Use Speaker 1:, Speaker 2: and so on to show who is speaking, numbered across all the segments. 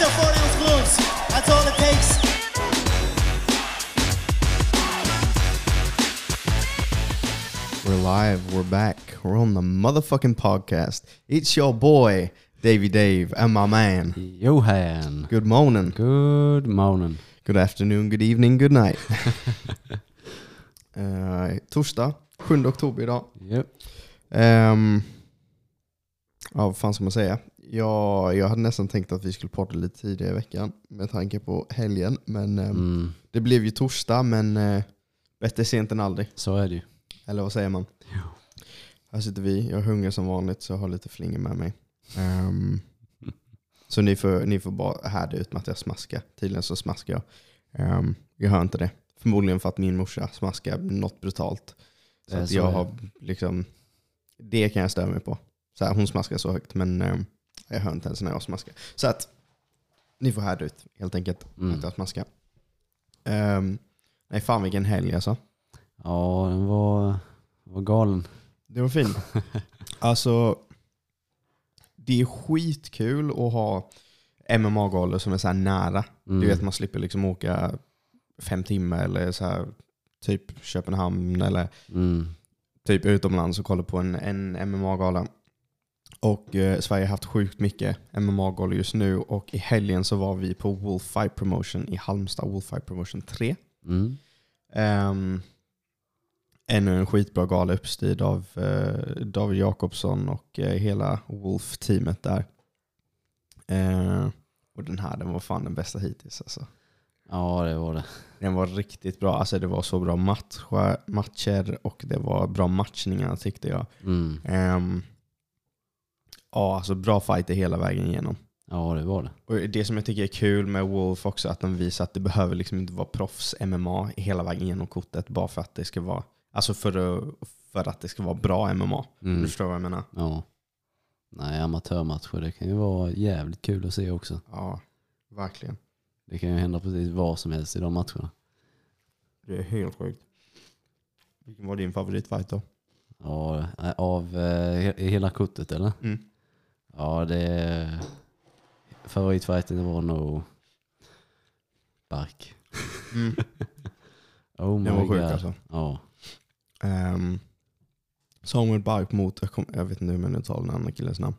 Speaker 1: These are four ounce gloves. That's all it takes.
Speaker 2: We're live, we're back, we're on the motherfucking podcast. It's your boy, Davy Dave, and my man.
Speaker 3: Johan.
Speaker 2: Good morning,
Speaker 3: Good morning.
Speaker 2: good afternoon, good evening, good night. Eh, torsdag, 7 oktober idag.
Speaker 3: Yep.
Speaker 2: Um, ja, vad fan ska man säga? Ja, jag hade nästan tänkt att vi skulle podda lite tidigare i veckan med tanke på helgen. Men ehm,
Speaker 3: Mm,
Speaker 2: det blev ju torsdag, men uh, bättre sent än aldrig.
Speaker 3: så är det ju.
Speaker 2: Eller vad säger man? Här sitter vi, jag är hungrig som vanligt så jag har lite flingor med mig. Ehm, så ni får, ni får bara härda ut med att jag smaskar. Tydligen så smaskar jag. Ehm, jag hör inte det. Förmodligen för att min morsa smaskar något brutalt. Så
Speaker 3: så,
Speaker 2: jag
Speaker 3: ja.
Speaker 2: har liksom, det kan jag störa mig på. Så här, hon smaskar så högt men ehm, jag hör inte ens när jag smaskar. Så att ni får härda ut helt enkelt
Speaker 3: Mm.
Speaker 2: att jag smaskar. Ehm, nej fan vilken helg alltså.
Speaker 3: Ja, den var, var galen.
Speaker 2: Det var fint. alltså, det är skitkul att ha MMA-galor som är så här nära.
Speaker 3: Mm.
Speaker 2: Du vet man slipper liksom åka fem timmar eller så här typ Köpenhamn eller
Speaker 3: Mm.
Speaker 2: typ utomlands och kolla på en, en MMA-gala. Och eh, Sverige har haft sjukt mycket MMA-galor just nu och i helgen så var vi på Wolf Fight Promotion i Halmstad, Wolf Fight Promotion 3.
Speaker 3: Mm.
Speaker 2: Um, ännu en skitbra gala uppstyrd av eh, David Jakobsson och eh, hela Wolf-teamet där. Eh, och den här den var fan den bästa hittills. Alltså.
Speaker 3: Ja, det var det.
Speaker 2: Den var riktigt bra. Alltså, det var så bra matcher, matcher och det var bra matchningar tyckte jag.
Speaker 3: Mm.
Speaker 2: Ehm, ja, alltså bra fighter hela vägen igenom.
Speaker 3: Ja, det var det.
Speaker 2: Och det som jag tycker är kul med Wolf också att de visar att det behöver liksom inte vara proffs MMA hela vägen genom kortet bara för att det ska vara alltså för, att- för att det ska vara bra MMA.
Speaker 3: Mm.
Speaker 2: Du förstår vad jag menar?
Speaker 3: Ja. Nej, amatörmatcher, det kan ju vara jävligt kul att se också.
Speaker 2: Ja, verkligen.
Speaker 3: Det kan ju hända precis vad som helst i de matcherna.
Speaker 2: Det är helt sjukt. Vilken var din favoritfight då?
Speaker 3: Ja, eh, av eh, he- hela kortet eller?
Speaker 2: Mm.
Speaker 3: Ja, det... Favoritfighten var nog... Bark.
Speaker 2: Mm.
Speaker 3: Oh my
Speaker 2: Den var sjuk
Speaker 3: god.
Speaker 2: alltså.
Speaker 3: Ja.
Speaker 2: Um, Samuel Bark mot, jag, kom, jag vet inte hur man uttalar den andra killens namn.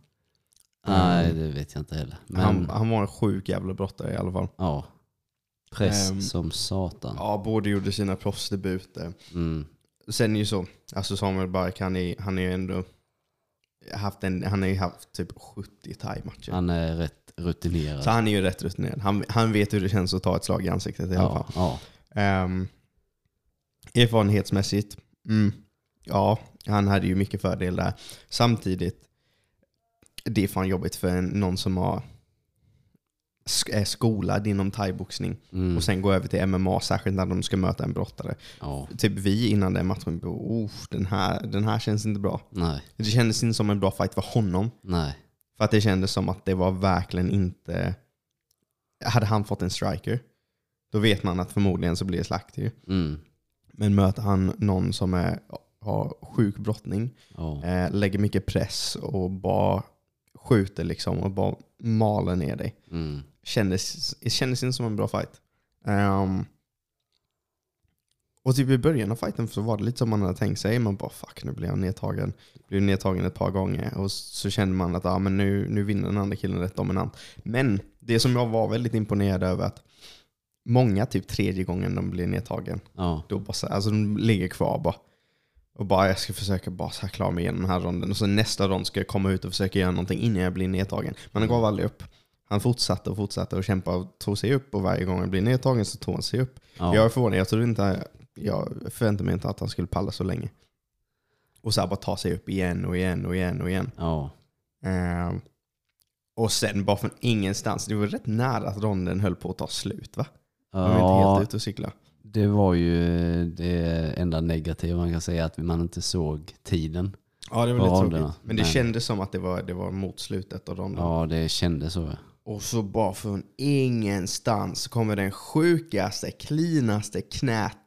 Speaker 3: Nej, det vet jag inte heller. Men
Speaker 2: Han, han var en sjuk jävla brottare i alla fall.
Speaker 3: ja. Press
Speaker 2: Ehm,
Speaker 3: som satan.
Speaker 2: Ja, båda gjorde sina proffsdebuter.
Speaker 3: Mm.
Speaker 2: Sen är ju så, alltså Samuel Bark han är, han är ju ändå haft en, han har ju haft typ 70 thai-matcher.
Speaker 3: Han är rätt rutinerad.
Speaker 2: Så han är ju rätt rutinerad. Han, han vet hur det känns att ta ett slag i ansiktet i alla
Speaker 3: ja,
Speaker 2: fall.
Speaker 3: ja.
Speaker 2: Um, erfarenhetsmässigt, mm, ja, han hade ju mycket fördel där. Samtidigt, det är fan jobbigt för någon som har är skolad inom thaiboxning
Speaker 3: Mm.
Speaker 2: och sen gå över till MMA, särskilt när de ska möta en brottare.
Speaker 3: ja.
Speaker 2: Typ vi innan den matchen, oh, den, här, den här känns inte bra.
Speaker 3: Nej,
Speaker 2: Det kändes inte som en bra fight för honom.
Speaker 3: nej.
Speaker 2: För att det kändes som att det var verkligen inte... Hade han fått en striker, då vet man att förmodligen så blir det slakt ju.
Speaker 3: Mm.
Speaker 2: Men möter han någon som är, har sjuk brottning,
Speaker 3: Ja.
Speaker 2: eh, lägger mycket press och bara skjuter liksom och bara maler ner dig.
Speaker 3: Mm.
Speaker 2: Kändes, det kändes inte som en bra fight. Ehm, och typ i början av fighten så var det lite som man hade tänkt sig. Man bara fuck nu blir jag nedtagen. Blev nedtagen ett par gånger och så kände man att ah, men nu, nu vinner den andra killen rätt dominant. Men det som jag var väldigt imponerad över att många typ tredje gången de blir nedtagen
Speaker 3: Ja.
Speaker 2: då bara så, alltså de ligger kvar bara. Och bara jag ska försöka bara så här klara mig igenom den här ronden. Och så nästa rond ska jag komma ut och försöka göra någonting innan jag blir nedtagen. Men han gav aldrig upp. Han fortsatte och fortsatte och kämpa och tog sig upp. Och varje gång han blir nedtagen så tog han sig upp.
Speaker 3: Ja.
Speaker 2: Jag är förvånad. Jag trodde inte, jag förväntade mig inte att han skulle palla så länge. Och så bara ta sig upp igen och igen och igen och igen.
Speaker 3: ja.
Speaker 2: Ehm, och sen bara från ingenstans. Det var rätt nära att ronden höll på att ta slut va? De var inte
Speaker 3: Ja,
Speaker 2: helt ute och cykla.
Speaker 3: det var ju det enda negativa man kan säga, att man inte såg tiden.
Speaker 2: Ja, det var lite
Speaker 3: ronderna.
Speaker 2: tråkigt. Men det
Speaker 3: Men-
Speaker 2: kändes som att det var, det var mot slutet av ronden.
Speaker 3: Ja, det kändes så.
Speaker 2: Och så bara från ingenstans kommer den sjukaste, cleanaste knät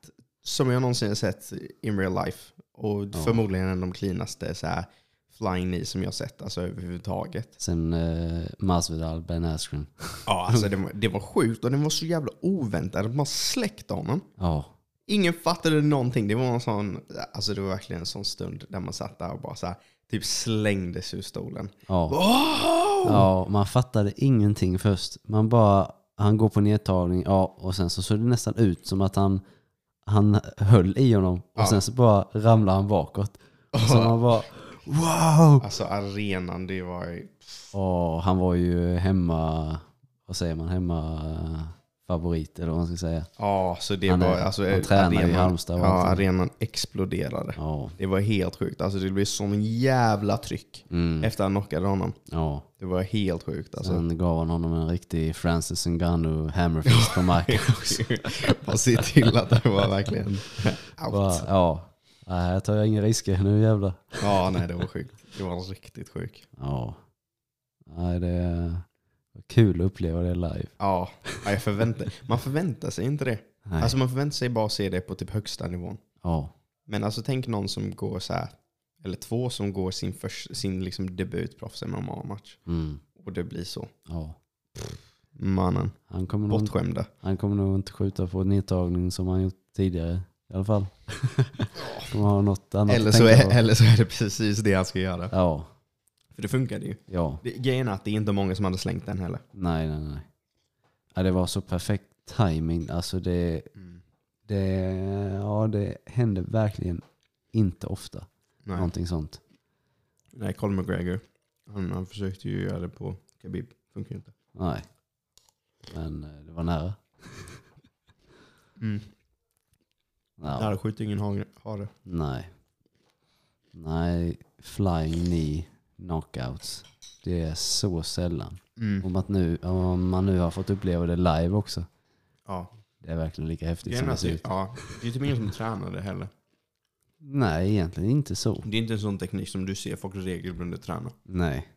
Speaker 2: som jag någonsin sett in real life. Och
Speaker 3: Ja.
Speaker 2: förmodligen en av de cleanaste så här, flying knee som jag sett alltså, överhuvudtaget.
Speaker 3: Sen uh, Masvidal, Ben Askren.
Speaker 2: Ja, alltså det var, det var sjukt och det var så jävla oväntat. De bara släckte honom.
Speaker 3: Ja,
Speaker 2: Ingen fattade någonting. Det var en sån, alltså det var verkligen en sån stund där man satt där och bara så här, typ slängdes ur stolen.
Speaker 3: ja.
Speaker 2: Wow!
Speaker 3: ja, man fattade ingenting först. Man bara, han går på nedtagning, ja, och sen så såg det nästan ut som att han, han höll i honom. Och
Speaker 2: Ja.
Speaker 3: sen så bara ramlade han bakåt. Och så man bara, wow!
Speaker 2: Alltså arenan, det var ju...
Speaker 3: Och han var ju hemma, vad säger man, hemma favorit eller vad man ska säga.
Speaker 2: Ja, så det
Speaker 3: Han är-
Speaker 2: var... Alltså,
Speaker 3: han tränar i
Speaker 2: arenan,
Speaker 3: Halmstad och
Speaker 2: Ja, arenan exploderade.
Speaker 3: Ja,
Speaker 2: Det var helt sjukt. Alltså det blev sån jävla tryck
Speaker 3: mm,
Speaker 2: efter att han knockade honom.
Speaker 3: ja.
Speaker 2: Det var helt sjukt alltså.
Speaker 3: Sen gav han honom en riktig Francis Ngannou hammerfist på marken.
Speaker 2: Bara se till att det var verkligen out.
Speaker 3: Bara, ja, nej, här tar jag inga risker, nu jävlar.
Speaker 2: Ja, nej det var sjukt. Det var riktigt sjukt.
Speaker 3: Ja, nej, det kul att uppleva det live.
Speaker 2: Ja, ja, jag förväntar, man förväntar sig inte det.
Speaker 3: Nej.
Speaker 2: Alltså man förväntar sig bara att se det på typ högsta nivån.
Speaker 3: ja,
Speaker 2: Men alltså tänk någon som går så här, eller två som går sin, först, sin liksom debut proffs MMA-match.
Speaker 3: mm,
Speaker 2: Och det blir så.
Speaker 3: ja.
Speaker 2: Mannen,
Speaker 3: Han kommer, nog,
Speaker 2: bortskämda.
Speaker 3: han kommer nog inte skjuta på nedtagning som han gjort tidigare i alla fall. Kommer ha något annat
Speaker 2: Eller så, är, eller så är det precis det han ska göra.
Speaker 3: Ja,
Speaker 2: För det funkade ju.
Speaker 3: ja.
Speaker 2: Det, grejen är att det är inte många som hade slängt den heller.
Speaker 3: Nej, nej, nej. Ja, det var så perfekt timing. Alltså det, det, ja, det hände verkligen inte ofta.
Speaker 2: Nej.
Speaker 3: Någonting sånt.
Speaker 2: Nej, Colin McGregor. Han, han försökte ju göra det på Khabib. Funkar ju inte.
Speaker 3: Nej. Men eh, det var nära.
Speaker 2: Mm.
Speaker 3: Ja.
Speaker 2: Där skjuter ingen hare.
Speaker 3: Nej. Nej, flying knee knockouts. Det är så sällan.
Speaker 2: Mm.
Speaker 3: Om, att nu, om man nu har fått uppleva det live också.
Speaker 2: Ja.
Speaker 3: Det är verkligen lika häftigt
Speaker 2: Grejen
Speaker 3: som det ser
Speaker 2: det,
Speaker 3: ut.
Speaker 2: ja, det är typ ingen som tränar det heller.
Speaker 3: Nej, egentligen inte så.
Speaker 2: Det är inte en sån teknik som du ser folk regelbundet träna.
Speaker 3: Nej.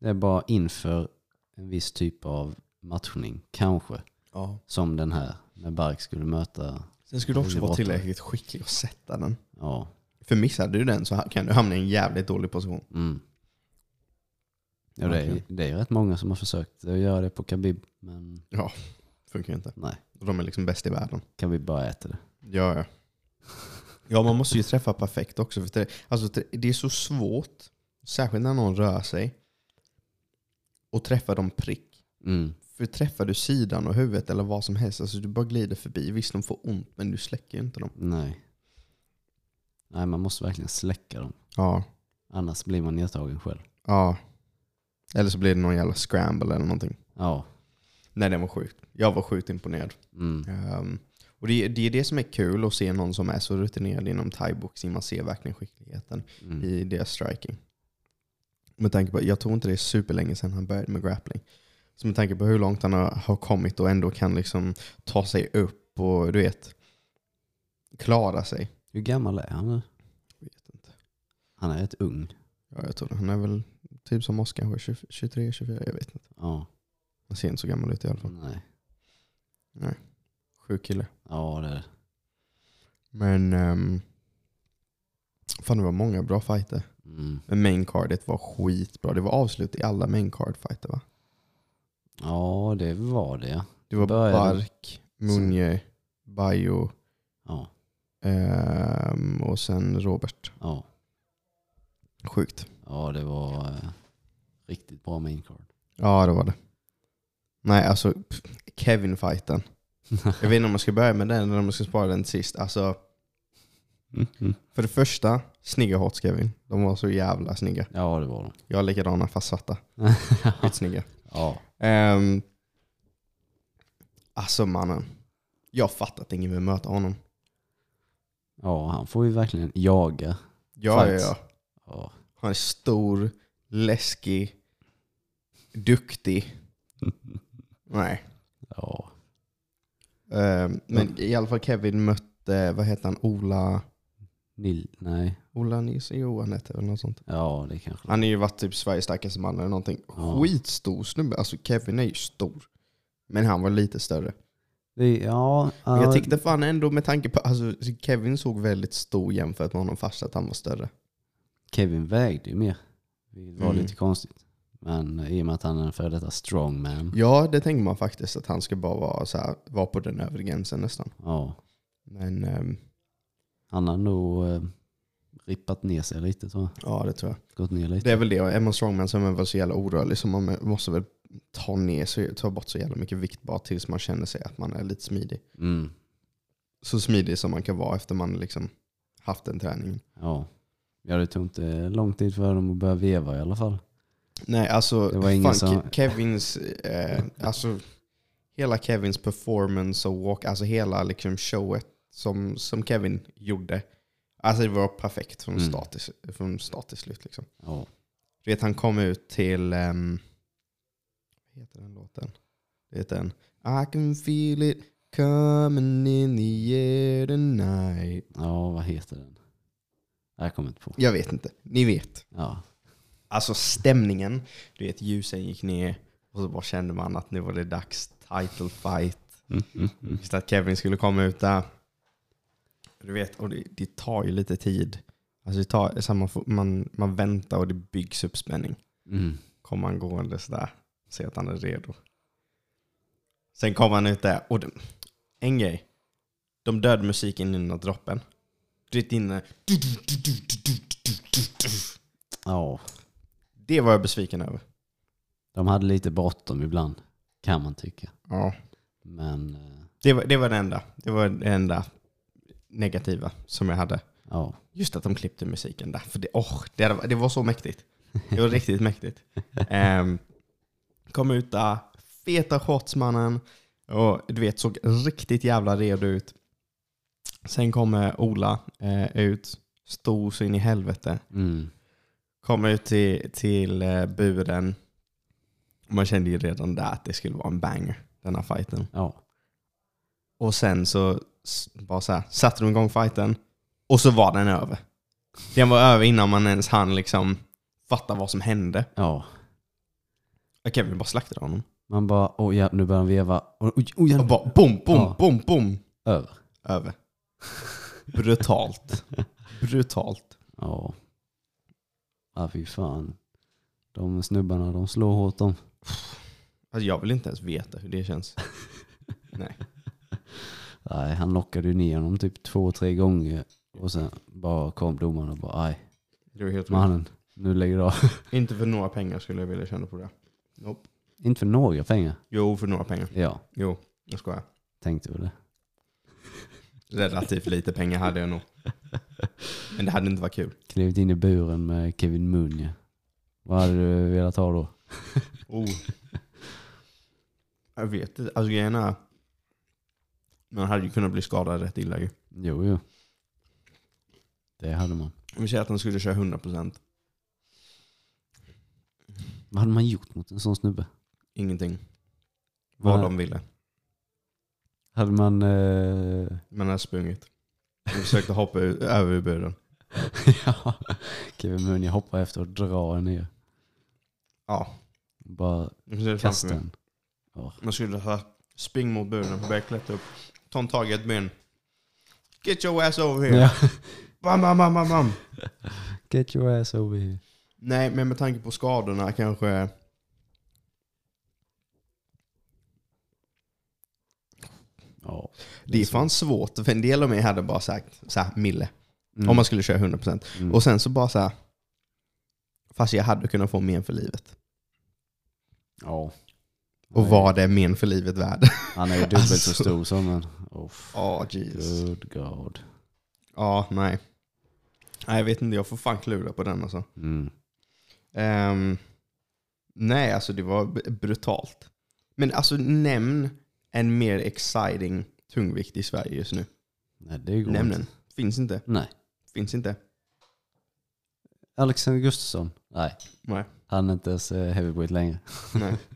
Speaker 3: Det är bara inför en viss typ av matchning, kanske.
Speaker 2: Ja.
Speaker 3: Som den här, när Bark skulle möta,
Speaker 2: Sen skulle du också
Speaker 3: Det
Speaker 2: vara tillräckligt skicklig att sätta den.
Speaker 3: ja.
Speaker 2: För missade du den så kan du hamna i en jävligt dålig position.
Speaker 3: Mm. Ja, det, är, det är rätt många som har försökt att göra det på Khabib, men
Speaker 2: Ja, funkar ju inte.
Speaker 3: nej.
Speaker 2: De är liksom bäst i världen.
Speaker 3: Khabib bara äter det.
Speaker 2: Ja, ja. Ja, man måste ju träffa perfekt också. För det, alltså, det är så svårt, särskilt när någon rör sig, och träffa dem prick.
Speaker 3: Mm.
Speaker 2: För träffar du sidan och huvudet eller vad som helst, alltså du bara glider förbi. Visst, de får ont, men du släcker ju inte dem.
Speaker 3: Nej. Nej, man måste verkligen släcka dem.
Speaker 2: Ja.
Speaker 3: Annars blir man nedtagen själv.
Speaker 2: ja. Eller så blir det någon jävla scramble eller någonting.
Speaker 3: Ja.
Speaker 2: Nej, det var sjukt. Jag var sjukt imponerad.
Speaker 3: Mm.
Speaker 2: Ehm, och det, det är det som är kul att se någon som är så rutinerad inom thaiboxning. Man ser verkligen skickligheten
Speaker 3: Mm.
Speaker 2: i deras striking. Med tanke på, jag tror inte det är superlänge sedan han började med grappling. Så med tanke på hur långt han har, har kommit och ändå kan liksom ta sig upp och du vet, klara sig.
Speaker 3: Hur gammal är han nu?
Speaker 2: Jag vet inte.
Speaker 3: Han är rätt ung.
Speaker 2: Ja, jag tror det. Han är väl typ som oss kanske, 23, 24, jag vet inte.
Speaker 3: Ja.
Speaker 2: Han ser inte så gammal ut i alla fall.
Speaker 3: Nej.
Speaker 2: Sjuk kille.
Speaker 3: Ja, det är det.
Speaker 2: Men um, fan det var många bra fighter.
Speaker 3: Mm.
Speaker 2: Men main cardet var skitbra. Det var avslut i alla main card fighter va?
Speaker 3: Ja, det var det.
Speaker 2: Det var
Speaker 3: Började-
Speaker 2: Bark, Munje, Bayo
Speaker 3: Ja.
Speaker 2: ehm, och sen Robert.
Speaker 3: Ja,
Speaker 2: Sjukt.
Speaker 3: Ja det var eh, riktigt bra main card.
Speaker 2: Ja det var det. Nej alltså Kevin-fighten. Jag vet inte om man ska börja med den eller om man ska spara den till sist. Alltså,
Speaker 3: Mm.
Speaker 2: för det första, snygga Hots Kevin. De var så jävla snygga.
Speaker 3: Ja, det var de.
Speaker 2: Jag har likadana fast svarta. Skitsnygga.
Speaker 3: ja.
Speaker 2: Um, alltså mannen. Jag fattar att ingen vill möta honom.
Speaker 3: ja, han får ju verkligen jaga.
Speaker 2: Ja, ja,
Speaker 3: Fights.
Speaker 2: ja.
Speaker 3: Ja.
Speaker 2: Han är stor, läskig, duktig. Nej.
Speaker 3: ja.
Speaker 2: Ehm, men i alla fall Kevin mötte, vad heter han, Ola...
Speaker 3: Nil, nej.
Speaker 2: Ola Nilsson? Jo, han hette väl något sånt.
Speaker 3: Ja, det kanske
Speaker 2: Han har ju varit typ Sveriges starkaste man eller någonting.
Speaker 3: Ja.
Speaker 2: Skitstor snubbe. Alltså Kevin är ju stor. Men han var lite större.
Speaker 3: det, Ja,
Speaker 2: Men jag
Speaker 3: ja,
Speaker 2: tyckte fan ändå med tanke på, alltså Kevin såg väldigt stor jämfört med honom fast att han var större.
Speaker 3: Kevin vägde ju mer. Vilket var
Speaker 2: Mm.
Speaker 3: lite konstigt. Men i och med att han är en före detta strongman.
Speaker 2: Ja, det tänker man faktiskt att han ska bara vara, så här, vara på den övre gränsen nästan.
Speaker 3: Ja.
Speaker 2: Men ehm,
Speaker 3: Han har nog eh, rippat ner sig lite tror jag.
Speaker 2: ja, det tror jag.
Speaker 3: Gått ner lite.
Speaker 2: Det är väl det. Är man strongman så är man väl så jävla orörlig så man måste väl ta, ner, så, ta bort så jävla mycket vikt bara tills man känner sig att man är lite smidig.
Speaker 3: Mm.
Speaker 2: Så smidig som man kan vara efter man liksom haft den träningen.
Speaker 3: Ja. Ja, det tog inte lång tid för dem att börja veva i alla fall.
Speaker 2: Nej, alltså,
Speaker 3: Det var ingen som-
Speaker 2: Ke- Kevins, eh, alltså hela Kevins performance och walk, alltså hela liksom showet som, som Kevin gjorde. Alltså det var perfekt från,
Speaker 3: Mm.
Speaker 2: start, till, från start till slut. Liksom.
Speaker 3: Ja.
Speaker 2: Du vet, han kom ut till, um, vad heter den låten? Det heter den I can feel it coming in the air tonight.
Speaker 3: ja, vad heter den? Jag kommer inte på.
Speaker 2: Jag vet inte, ni vet.
Speaker 3: Ja.
Speaker 2: Alltså stämningen, du vet ljusen gick ner och så bara kände man att nu var det dags title fight.
Speaker 3: Mm, mm, mm.
Speaker 2: Att Kevin skulle komma ut där. Du vet, och det, det tar ju lite tid. Alltså tar, så man, får, man, man väntar och det byggs upp spänning.
Speaker 3: Mm.
Speaker 2: Kommer han gående sådär, ser att han är redo. Sen kommer han ut där och det, en grej. De dödade musiken innan droppen. Du vet inne,
Speaker 3: Ja.
Speaker 2: det var jag besviken över.
Speaker 3: De hade lite bråttom ibland, kan man tycka.
Speaker 2: Ja.
Speaker 3: Men eh,
Speaker 2: Det var, det var det enda. Det var det enda negativa som jag hade.
Speaker 3: ja.
Speaker 2: Just att de klippte musiken där. För det, oh, det, hade- det var så mäktigt. Det var riktigt mäktigt. Um, kom ut där, feta shorts mannen. Och du vet, såg riktigt jävla redo ut. Sen kommer Ola eh, ut, stor så in i helvete.
Speaker 3: Mm.
Speaker 2: Kommer ut till, till eh, buren. Man kände ju redan där att det skulle vara en banger, den här fighten.
Speaker 3: Ja.
Speaker 2: Och sen så bara så här, satte de igång fighten och så var den över. Den var över innan man ens hann liksom fatta vad som hände.
Speaker 3: Ja.
Speaker 2: Och Kevin bara slaktade honom.
Speaker 3: Man bara, oh ja, nu börjar de veva. Och, oj, oj,
Speaker 2: Och bara bom, bom,
Speaker 3: Ja.
Speaker 2: bom, bom.
Speaker 3: Över.
Speaker 2: Över. Brutalt. Brutalt.
Speaker 3: Ja. Ja, fy fan. De snubbarna, de slår hårt de.
Speaker 2: Alltså jag vill inte ens veta hur det känns. Nej.
Speaker 3: Nej, han knockade ju ner honom typ två, tre gånger. Och sen bara kom domaren och bara, nej,
Speaker 2: Det var helt
Speaker 3: mannen, nu lägger du av.
Speaker 2: Inte för några pengar skulle jag vilja känna på det. Nope.
Speaker 3: Inte för några pengar.
Speaker 2: Jo, för några pengar.
Speaker 3: Ja,
Speaker 2: Jo, jag skojar.
Speaker 3: tänkte väl det.
Speaker 2: Relativt lite pengar hade jag nog. Men det hade inte varit kul.
Speaker 3: Klivit in i buren med Kevin Munje. Vad hade du velat ha då?
Speaker 2: Oh. Jag vet inte. Alltså grejen är... Man hade ju kunnat bli skadad rätt illa ju.
Speaker 3: Jo, jo. Det hade man.
Speaker 2: Om vi säger att han skulle köra 100%.
Speaker 3: Vad hade man gjort mot en sån snubbe?
Speaker 2: Ingenting. Vad
Speaker 3: Nej.
Speaker 2: de ville.
Speaker 3: Hade man... Eh...
Speaker 2: Men han hade sprungit. De försökte hoppa ut, över ur buren.
Speaker 3: ja, Kevin Munje hoppar efter och drar en ner.
Speaker 2: Ja.
Speaker 3: Bara
Speaker 2: Jag
Speaker 3: kasta
Speaker 2: mig.
Speaker 3: en. Ja.
Speaker 2: Man skulle ha spring mot buren, börja klättra upp. Ta en tag i ett ben. Get your ass over here.
Speaker 3: Ja.
Speaker 2: Bam, bam, bam, bam, bam.
Speaker 3: Get your ass over here.
Speaker 2: Nej, men med tanke på skadorna kanske...
Speaker 3: Ja.
Speaker 2: Det är fan svårt, för en del av mig hade bara sagt så här, mille.
Speaker 3: Mm.
Speaker 2: Om man skulle köra 100%.
Speaker 3: Mm.
Speaker 2: Och sen så bara så här, fast jag hade kunnat få men för livet.
Speaker 3: Ja.
Speaker 2: Och
Speaker 3: Nej.
Speaker 2: vad är men för livet värd?
Speaker 3: Han är ju dubbelt så
Speaker 2: Alltså.
Speaker 3: stor som en... Oh,
Speaker 2: jeez.
Speaker 3: good god.
Speaker 2: Ja, nej. Nej, jag vet inte, jag får fan klura på den alltså.
Speaker 3: Mm.
Speaker 2: Ehm, nej, alltså det var brutalt. Men alltså nämn en mer exciting tungvikt i Sverige just nu.
Speaker 3: Nej, det går
Speaker 2: Nämn
Speaker 3: inte.
Speaker 2: Finns inte.
Speaker 3: Nej.
Speaker 2: Finns inte.
Speaker 3: Alexander Gustafsson? Nej.
Speaker 2: Nej.
Speaker 3: Han är inte ens eh, heavyweight längre.
Speaker 2: nej.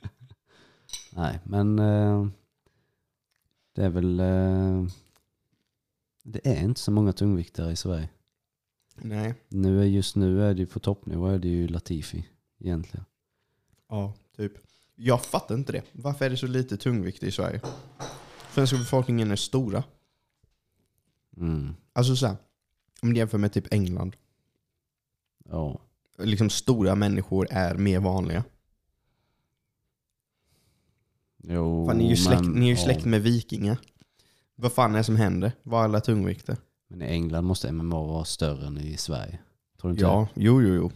Speaker 3: Nej, men eh, det är väl... Eh, det är inte så många tungviktare i Sverige.
Speaker 2: nej.
Speaker 3: Nu är, just nu är det ju på toppnivå är det ju Latifi egentligen.
Speaker 2: Ja, typ. Jag fattar inte det. Varför är det så lite tungvikt i Sverige? Svenska befolkningen är stora.
Speaker 3: Mm.
Speaker 2: Alltså så här, om du jämför med typ England.
Speaker 3: Ja.
Speaker 2: Liksom stora människor är mer vanliga.
Speaker 3: Jo,
Speaker 2: Fan, ni är ju släkt,
Speaker 3: men,
Speaker 2: ni är ju
Speaker 3: ja.
Speaker 2: släkt med vikingar. Vad fan är det som händer? Vad är alla tungvikter?
Speaker 3: Men i England måste MMA vara större än i Sverige. Tror du inte
Speaker 2: Ja, jo, jo, jo.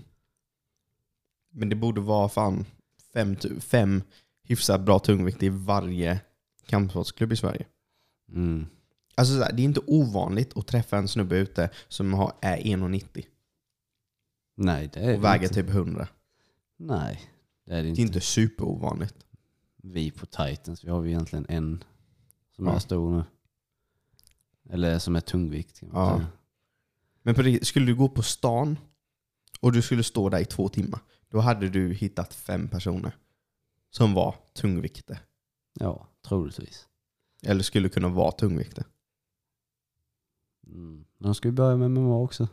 Speaker 2: Men det borde vara fan fem, fem hyfsat bra tungvikter i varje kampsportsklubb i Sverige.
Speaker 3: det? Mm.
Speaker 2: Alltså så här, det är inte ovanligt att träffa en snubbe ute som har, är 1,90
Speaker 3: Nej, det är
Speaker 2: och
Speaker 3: det
Speaker 2: väger
Speaker 3: inte.
Speaker 2: typ 100.
Speaker 3: Nej, det är det
Speaker 2: Det
Speaker 3: inte.
Speaker 2: är inte superovanligt.
Speaker 3: Vi på Titans, vi har vi egentligen en som
Speaker 2: Ja.
Speaker 3: är stor nu. Eller som är tungvikt.
Speaker 2: Ja. Men på riktigt, skulle du gå på stan och du skulle stå där i två timmar, då hade du hittat fem personer som var tungvikter.
Speaker 3: ja, troligtvis.
Speaker 2: Eller skulle kunna vara tungvikter.
Speaker 3: Mm. De ska ju börja med MMA också.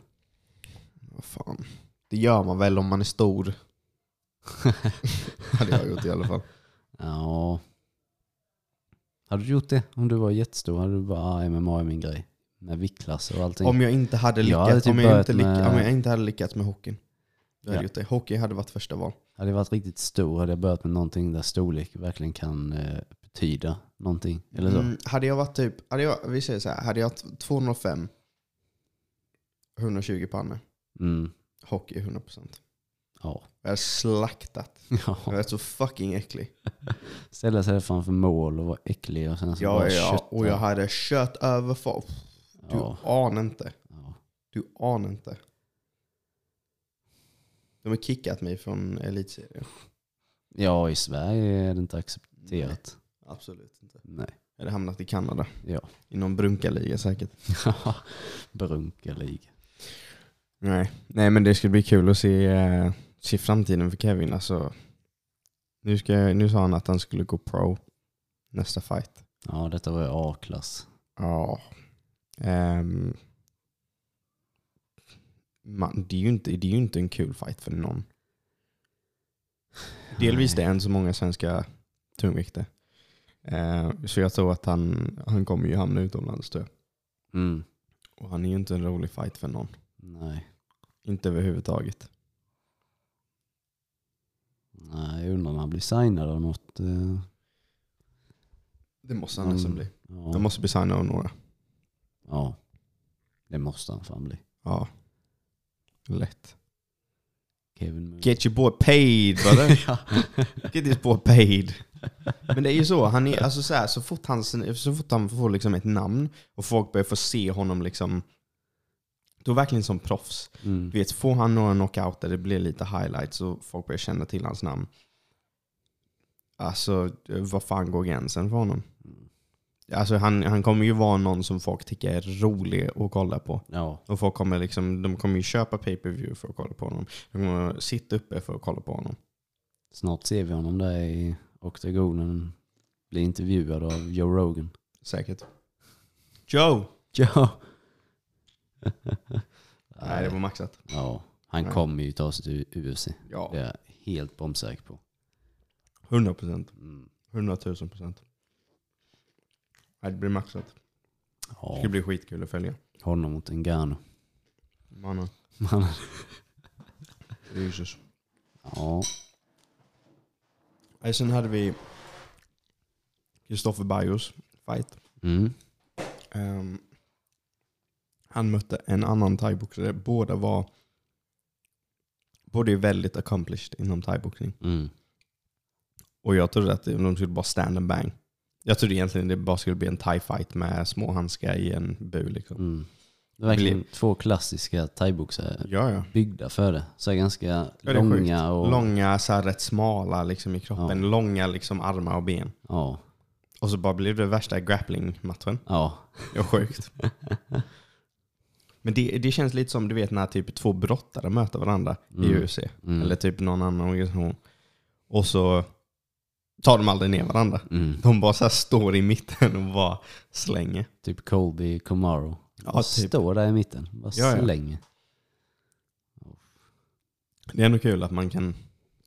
Speaker 2: Vad fan. Det gör man väl om man är stor. hade jag gjort i alla fall.
Speaker 3: Ja. Hade du gjort det om du var jättestor? Hade du bara ah, MMA är min grej? Med viktklasser och allting.
Speaker 2: Om jag inte hade
Speaker 3: Jag
Speaker 2: lyckats,
Speaker 3: hade typ
Speaker 2: om, jag inte
Speaker 3: börjat
Speaker 2: lyck,
Speaker 3: med-
Speaker 2: om jag inte hade lyckats med hockeyn. Då hade
Speaker 3: Ja.
Speaker 2: jag gjort det. Hockey hade varit första val.
Speaker 3: Hade jag varit riktigt stor hade jag börjat med någonting där storlek verkligen kan eh, betyda någonting. Eller så.
Speaker 2: Mm, hade jag varit typ, hade jag, vi säger så här, hade jag t- 205, 120 pannor,
Speaker 3: Mm.
Speaker 2: hockey 100%.
Speaker 3: Ja.
Speaker 2: Jag hade slaktat. Jag
Speaker 3: ja.
Speaker 2: är så fucking äcklig.
Speaker 3: Ställa sig framför mål och vara äcklig och sen så
Speaker 2: Ja,
Speaker 3: bara
Speaker 2: ja,
Speaker 3: kötta.
Speaker 2: och jag hade kört över folk. Du
Speaker 3: ja.
Speaker 2: anar inte.
Speaker 3: Ja.
Speaker 2: Du anar inte. De har kickat mig från elitserien.
Speaker 3: ja, i Sverige är det inte accepterat.
Speaker 2: Absolut inte.
Speaker 3: Nej.
Speaker 2: Jag hade hamnat i Kanada.
Speaker 3: Ja.
Speaker 2: I någon brunkarliga säkert.
Speaker 3: Brunkarliga.
Speaker 2: Nej. Nej, men det ska bli kul att se, eh, se framtiden för Kevin. Alltså, nu, ska, nu sa han att han skulle gå pro nästa fight.
Speaker 3: Ja, detta var ju A-klass.
Speaker 2: Ja. Ehm, man, det, är ju inte, det är ju inte en kul fight för någon. Delvis det är än så många svenska tungvikter. Eh, så jag tror att han, han kommer ju hamna utomlands tror jag.
Speaker 3: Mm.
Speaker 2: Och han är ju inte en rolig fight för någon.
Speaker 3: Nej.
Speaker 2: Inte överhuvudtaget.
Speaker 3: Nej, jag undrar om han blir signad av något. eh,
Speaker 2: Det måste han
Speaker 3: Mm.
Speaker 2: nästan bli.
Speaker 3: Ja.
Speaker 2: Han måste bli signad av några.
Speaker 3: ja. Det måste han fan bli.
Speaker 2: Ja. Lätt. Get your boy paid brother. Get this boy paid. Men det är ju så, han är, alltså så, här, så, fort han, så fort han får liksom ett namn och folk börjar få se honom liksom, då verkligen som proffs.
Speaker 3: Mm.
Speaker 2: Du vet, får han några knockouter, det blir lite highlights och folk börjar känna till hans namn. Alltså, vad fan går gränsen för honom? Alltså han, han kommer ju vara någon som folk tycker är rolig att kolla på.
Speaker 3: Ja.
Speaker 2: Och folk kommer liksom, de kommer ju köpa pay-per-view för att kolla på honom. De kommer sitta uppe för att kolla på honom.
Speaker 3: Snart ser vi honom där i oktagonen. Bli intervjuad av Joe Rogan.
Speaker 2: Säkert. Joe!
Speaker 3: Ja.
Speaker 2: Nej, det var maxat.
Speaker 3: Ja, han
Speaker 2: Nej.
Speaker 3: kommer ju ta sig till UFC.
Speaker 2: Ja.
Speaker 3: Det är jag helt bombsäker på.
Speaker 2: 100 procent.
Speaker 3: Mm.
Speaker 2: 100 000 procent. Det blir maxat. Det
Speaker 3: Ja,
Speaker 2: ska bli skitkul att följa.
Speaker 3: honom mot Ngannou.
Speaker 2: Mannen.
Speaker 3: Man-
Speaker 2: Jesus.
Speaker 3: Ja,
Speaker 2: Nej, Sen hade vi Kristoffer Bajos fight.
Speaker 3: mm.
Speaker 2: Ehm, han mötte en annan thaiboxare. Båda var Båda är väldigt accomplished inom thaiboxning.
Speaker 3: Mm.
Speaker 2: Och jag trodde att de skulle bara stand and bang. Jag trodde egentligen det bara skulle bli en thai-fight med små handskar i en bur. Liksom.
Speaker 3: Mm. Det är verkligen två klassiska thaiboxare
Speaker 2: Ja, ja.
Speaker 3: byggda för det. Så ganska
Speaker 2: Ja, det är
Speaker 3: långa och...
Speaker 2: Långa, så rätt smala liksom, i kroppen.
Speaker 3: Ja.
Speaker 2: Långa liksom, armar och ben.
Speaker 3: Ja,
Speaker 2: Och så bara blev det värsta grappling-matchen.
Speaker 3: ja,
Speaker 2: Det var sjukt. Men det, det känns lite som du vet när typ två brottare möter varandra i
Speaker 3: Mm.
Speaker 2: UFC.
Speaker 3: Mm.
Speaker 2: Eller typ någon annan organisation. Och så tar de aldrig ner varandra.
Speaker 3: mm.
Speaker 2: De bara så här står i mitten och bara slänger.
Speaker 3: typ Colby Comaro.
Speaker 2: Ja,
Speaker 3: Bara
Speaker 2: typ.
Speaker 3: Står där i mitten, bara
Speaker 2: Ja, ja.
Speaker 3: slänger.
Speaker 2: Det är ändå kul att man kan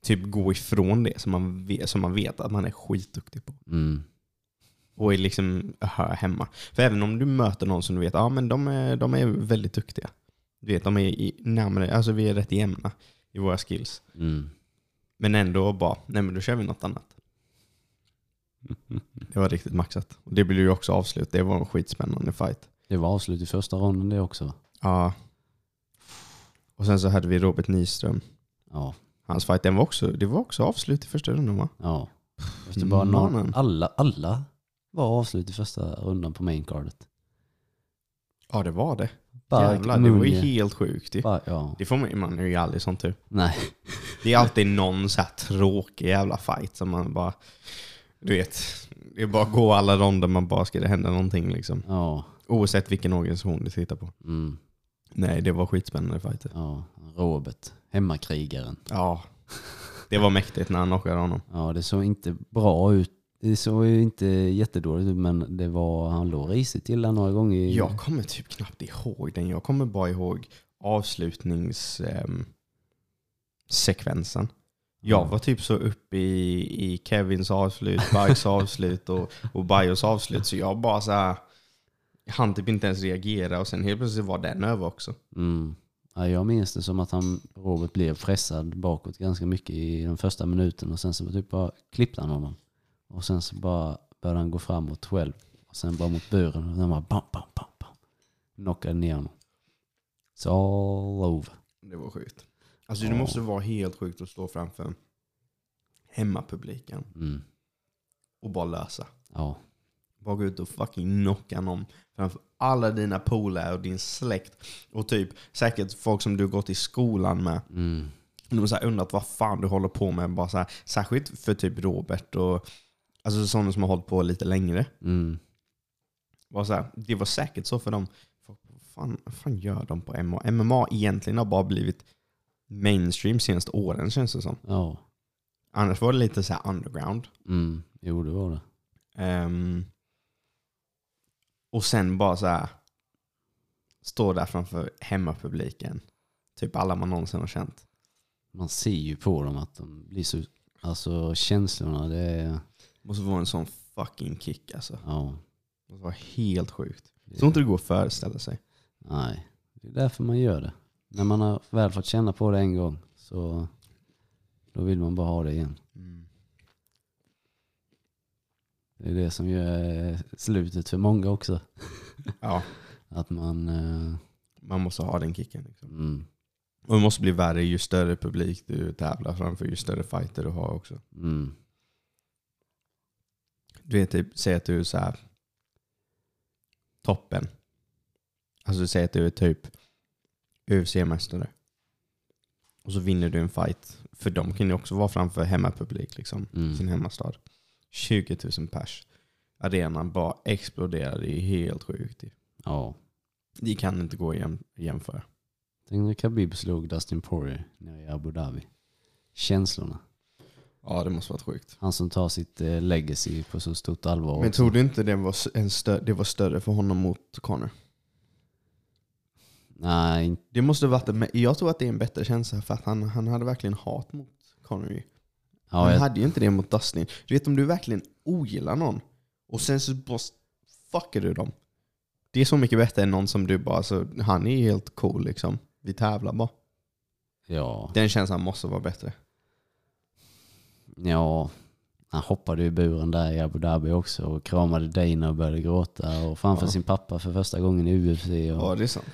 Speaker 2: typ gå ifrån det som man vet, som man vet att man är skitduktig på.
Speaker 3: Mm.
Speaker 2: Och är liksom hör hemma. För även om du möter någon som du vet, ja men de är, de är väldigt duktiga. Du vet, de är i, närmare, alltså vi är rätt jämna i våra skills.
Speaker 3: Mm.
Speaker 2: Men ändå bara, nej men då kör vi något annat. Det var riktigt maxat. Och det blev ju också avslut. Det var en skitspännande fight.
Speaker 3: Det var avslut i första ronden det också. va?
Speaker 2: Ja. Och sen så hade vi Robert Nyström.
Speaker 3: Ja.
Speaker 2: Hans fight, den var också, det var också avslut i första rundan va?
Speaker 3: ja. Det bara någon, alla, alla var avslut i första rundan på maincardet.
Speaker 2: Ja det var det.
Speaker 3: Bark,
Speaker 2: Jävlar, det var ju helt sjukt ju.
Speaker 3: Bar- ja.
Speaker 2: Det får man, man är ju aldrig sånt tur.
Speaker 3: Nej.
Speaker 2: Det är alltid någon så här tråkig jävla fight som man bara, du vet, det är bara att gå alla ronder man bara ska det hända någonting liksom.
Speaker 3: Ja.
Speaker 2: Oavsett vilken organisation du tittar på.
Speaker 3: Mm.
Speaker 2: Nej, det var skitspännande fighter.
Speaker 3: ja. Robert. Hemmakrigaren.
Speaker 2: Ja, det var mäktigt när han knockade honom.
Speaker 3: Ja, det såg inte bra ut. Det såg ju inte jättedåligt ut, men det var, han låg risigt till där några gånger. i-
Speaker 2: Jag kommer typ knappt ihåg den. Jag kommer bara ihåg avslutningssekvensen. sekvensen. Jag var typ så uppe i, i Kevins avslut, Bajs avslut och, och Bajos avslut så jag bara så här, han typ inte ens reagera och sen helt plötsligt var den över också.
Speaker 3: Mm. Ja, jag minns det som att han, Robert blev pressad bakåt ganska mycket i den första minuten och sen så typ bara klippte han honom. Och sen så bara började han gå framåt själv. Och sen bara mot buren och sen bara bam, bam, bam, bam. Knockade ner honom. It's all over.
Speaker 2: Det var sjukt. Alltså det måste vara helt sjukt att stå framför hemmapubliken
Speaker 3: Mm.
Speaker 2: och bara lösa.
Speaker 3: Ja.
Speaker 2: Bara gå ut och fucking knocka någon framför alla dina polare och din släkt. Och typ säkert folk som du gått i skolan med.
Speaker 3: Mm.
Speaker 2: De har undrat vad fan du håller på med. Bara så här, särskilt för typ Robert och alltså sådana som har hållit på lite längre.
Speaker 3: Mm.
Speaker 2: Bara så här, det var säkert så för dem. Vad fan, vad fan gör de på MMA? MMA egentligen har bara blivit mainstream senaste åren känns det som.
Speaker 3: Ja.
Speaker 2: Annars var det lite så här underground.
Speaker 3: Mm. Jo, det var det.
Speaker 2: Ehm, och sen bara så här stå där framför hemmapubliken. Typ alla man någonsin har känt.
Speaker 3: Man ser ju på dem att de blir så... Alltså känslorna, det är...
Speaker 2: Måste vara en sån fucking kick alltså.
Speaker 3: Ja.
Speaker 2: Måste vara helt sjukt.
Speaker 3: Det,
Speaker 2: Så inte det går att föreställa sig.
Speaker 3: Nej, det är därför man gör det. När man har väl fått känna på det en gång så då vill man bara ha det igen. Det är det som gör slutet för många också.
Speaker 2: Ja,
Speaker 3: Att man... eh,
Speaker 2: man måste ha den kicken. Liksom.
Speaker 3: Mm,
Speaker 2: Och det måste bli värre ju större publik du tävlar framför, ju större fighter du har också.
Speaker 3: mm,
Speaker 2: Du vet, typ, säg att du är så här toppen. Alltså säg att du är typ UFC-mästare. Och så vinner du en fight. För de kan ju också vara framför hemmapublik, liksom.
Speaker 3: mm.
Speaker 2: Sin hemmastad. 20 000 pers. Arenan bara exploderar. Det är helt sjukt.
Speaker 3: Ja.
Speaker 2: Det kan inte gå att jäm- jämföra.
Speaker 3: Tänk när Khabib slog Dustin Poirier nere i Abu Dhabi. Känslorna.
Speaker 2: Ja, det måste varit sjukt.
Speaker 3: Han som tar sitt eh, legacy på så stort allvar
Speaker 2: Men
Speaker 3: också.
Speaker 2: tror du inte det var, en stö- det var större för honom mot Conor?
Speaker 3: Nej,
Speaker 2: Det måste varit en, jag tror att det är en bättre känsla för att han, han hade verkligen hat mot ju.
Speaker 3: ja,
Speaker 2: han
Speaker 3: jag,
Speaker 2: hade ju inte det mot Dustin. Du vet om du verkligen ogillar någon och sen så bara fuckar du dem. Det är så mycket bättre än någon som du bara, så, han är ju helt cool liksom. Vi tävlar bara.
Speaker 3: ja,
Speaker 2: Den känslan måste vara bättre.
Speaker 3: ja. Han hoppade i buren där i Abu Dhabi också och kramade Dana och började gråta och framför
Speaker 2: Ja.
Speaker 3: sin pappa för första gången i UFC. Och,
Speaker 2: Ja, det är sant.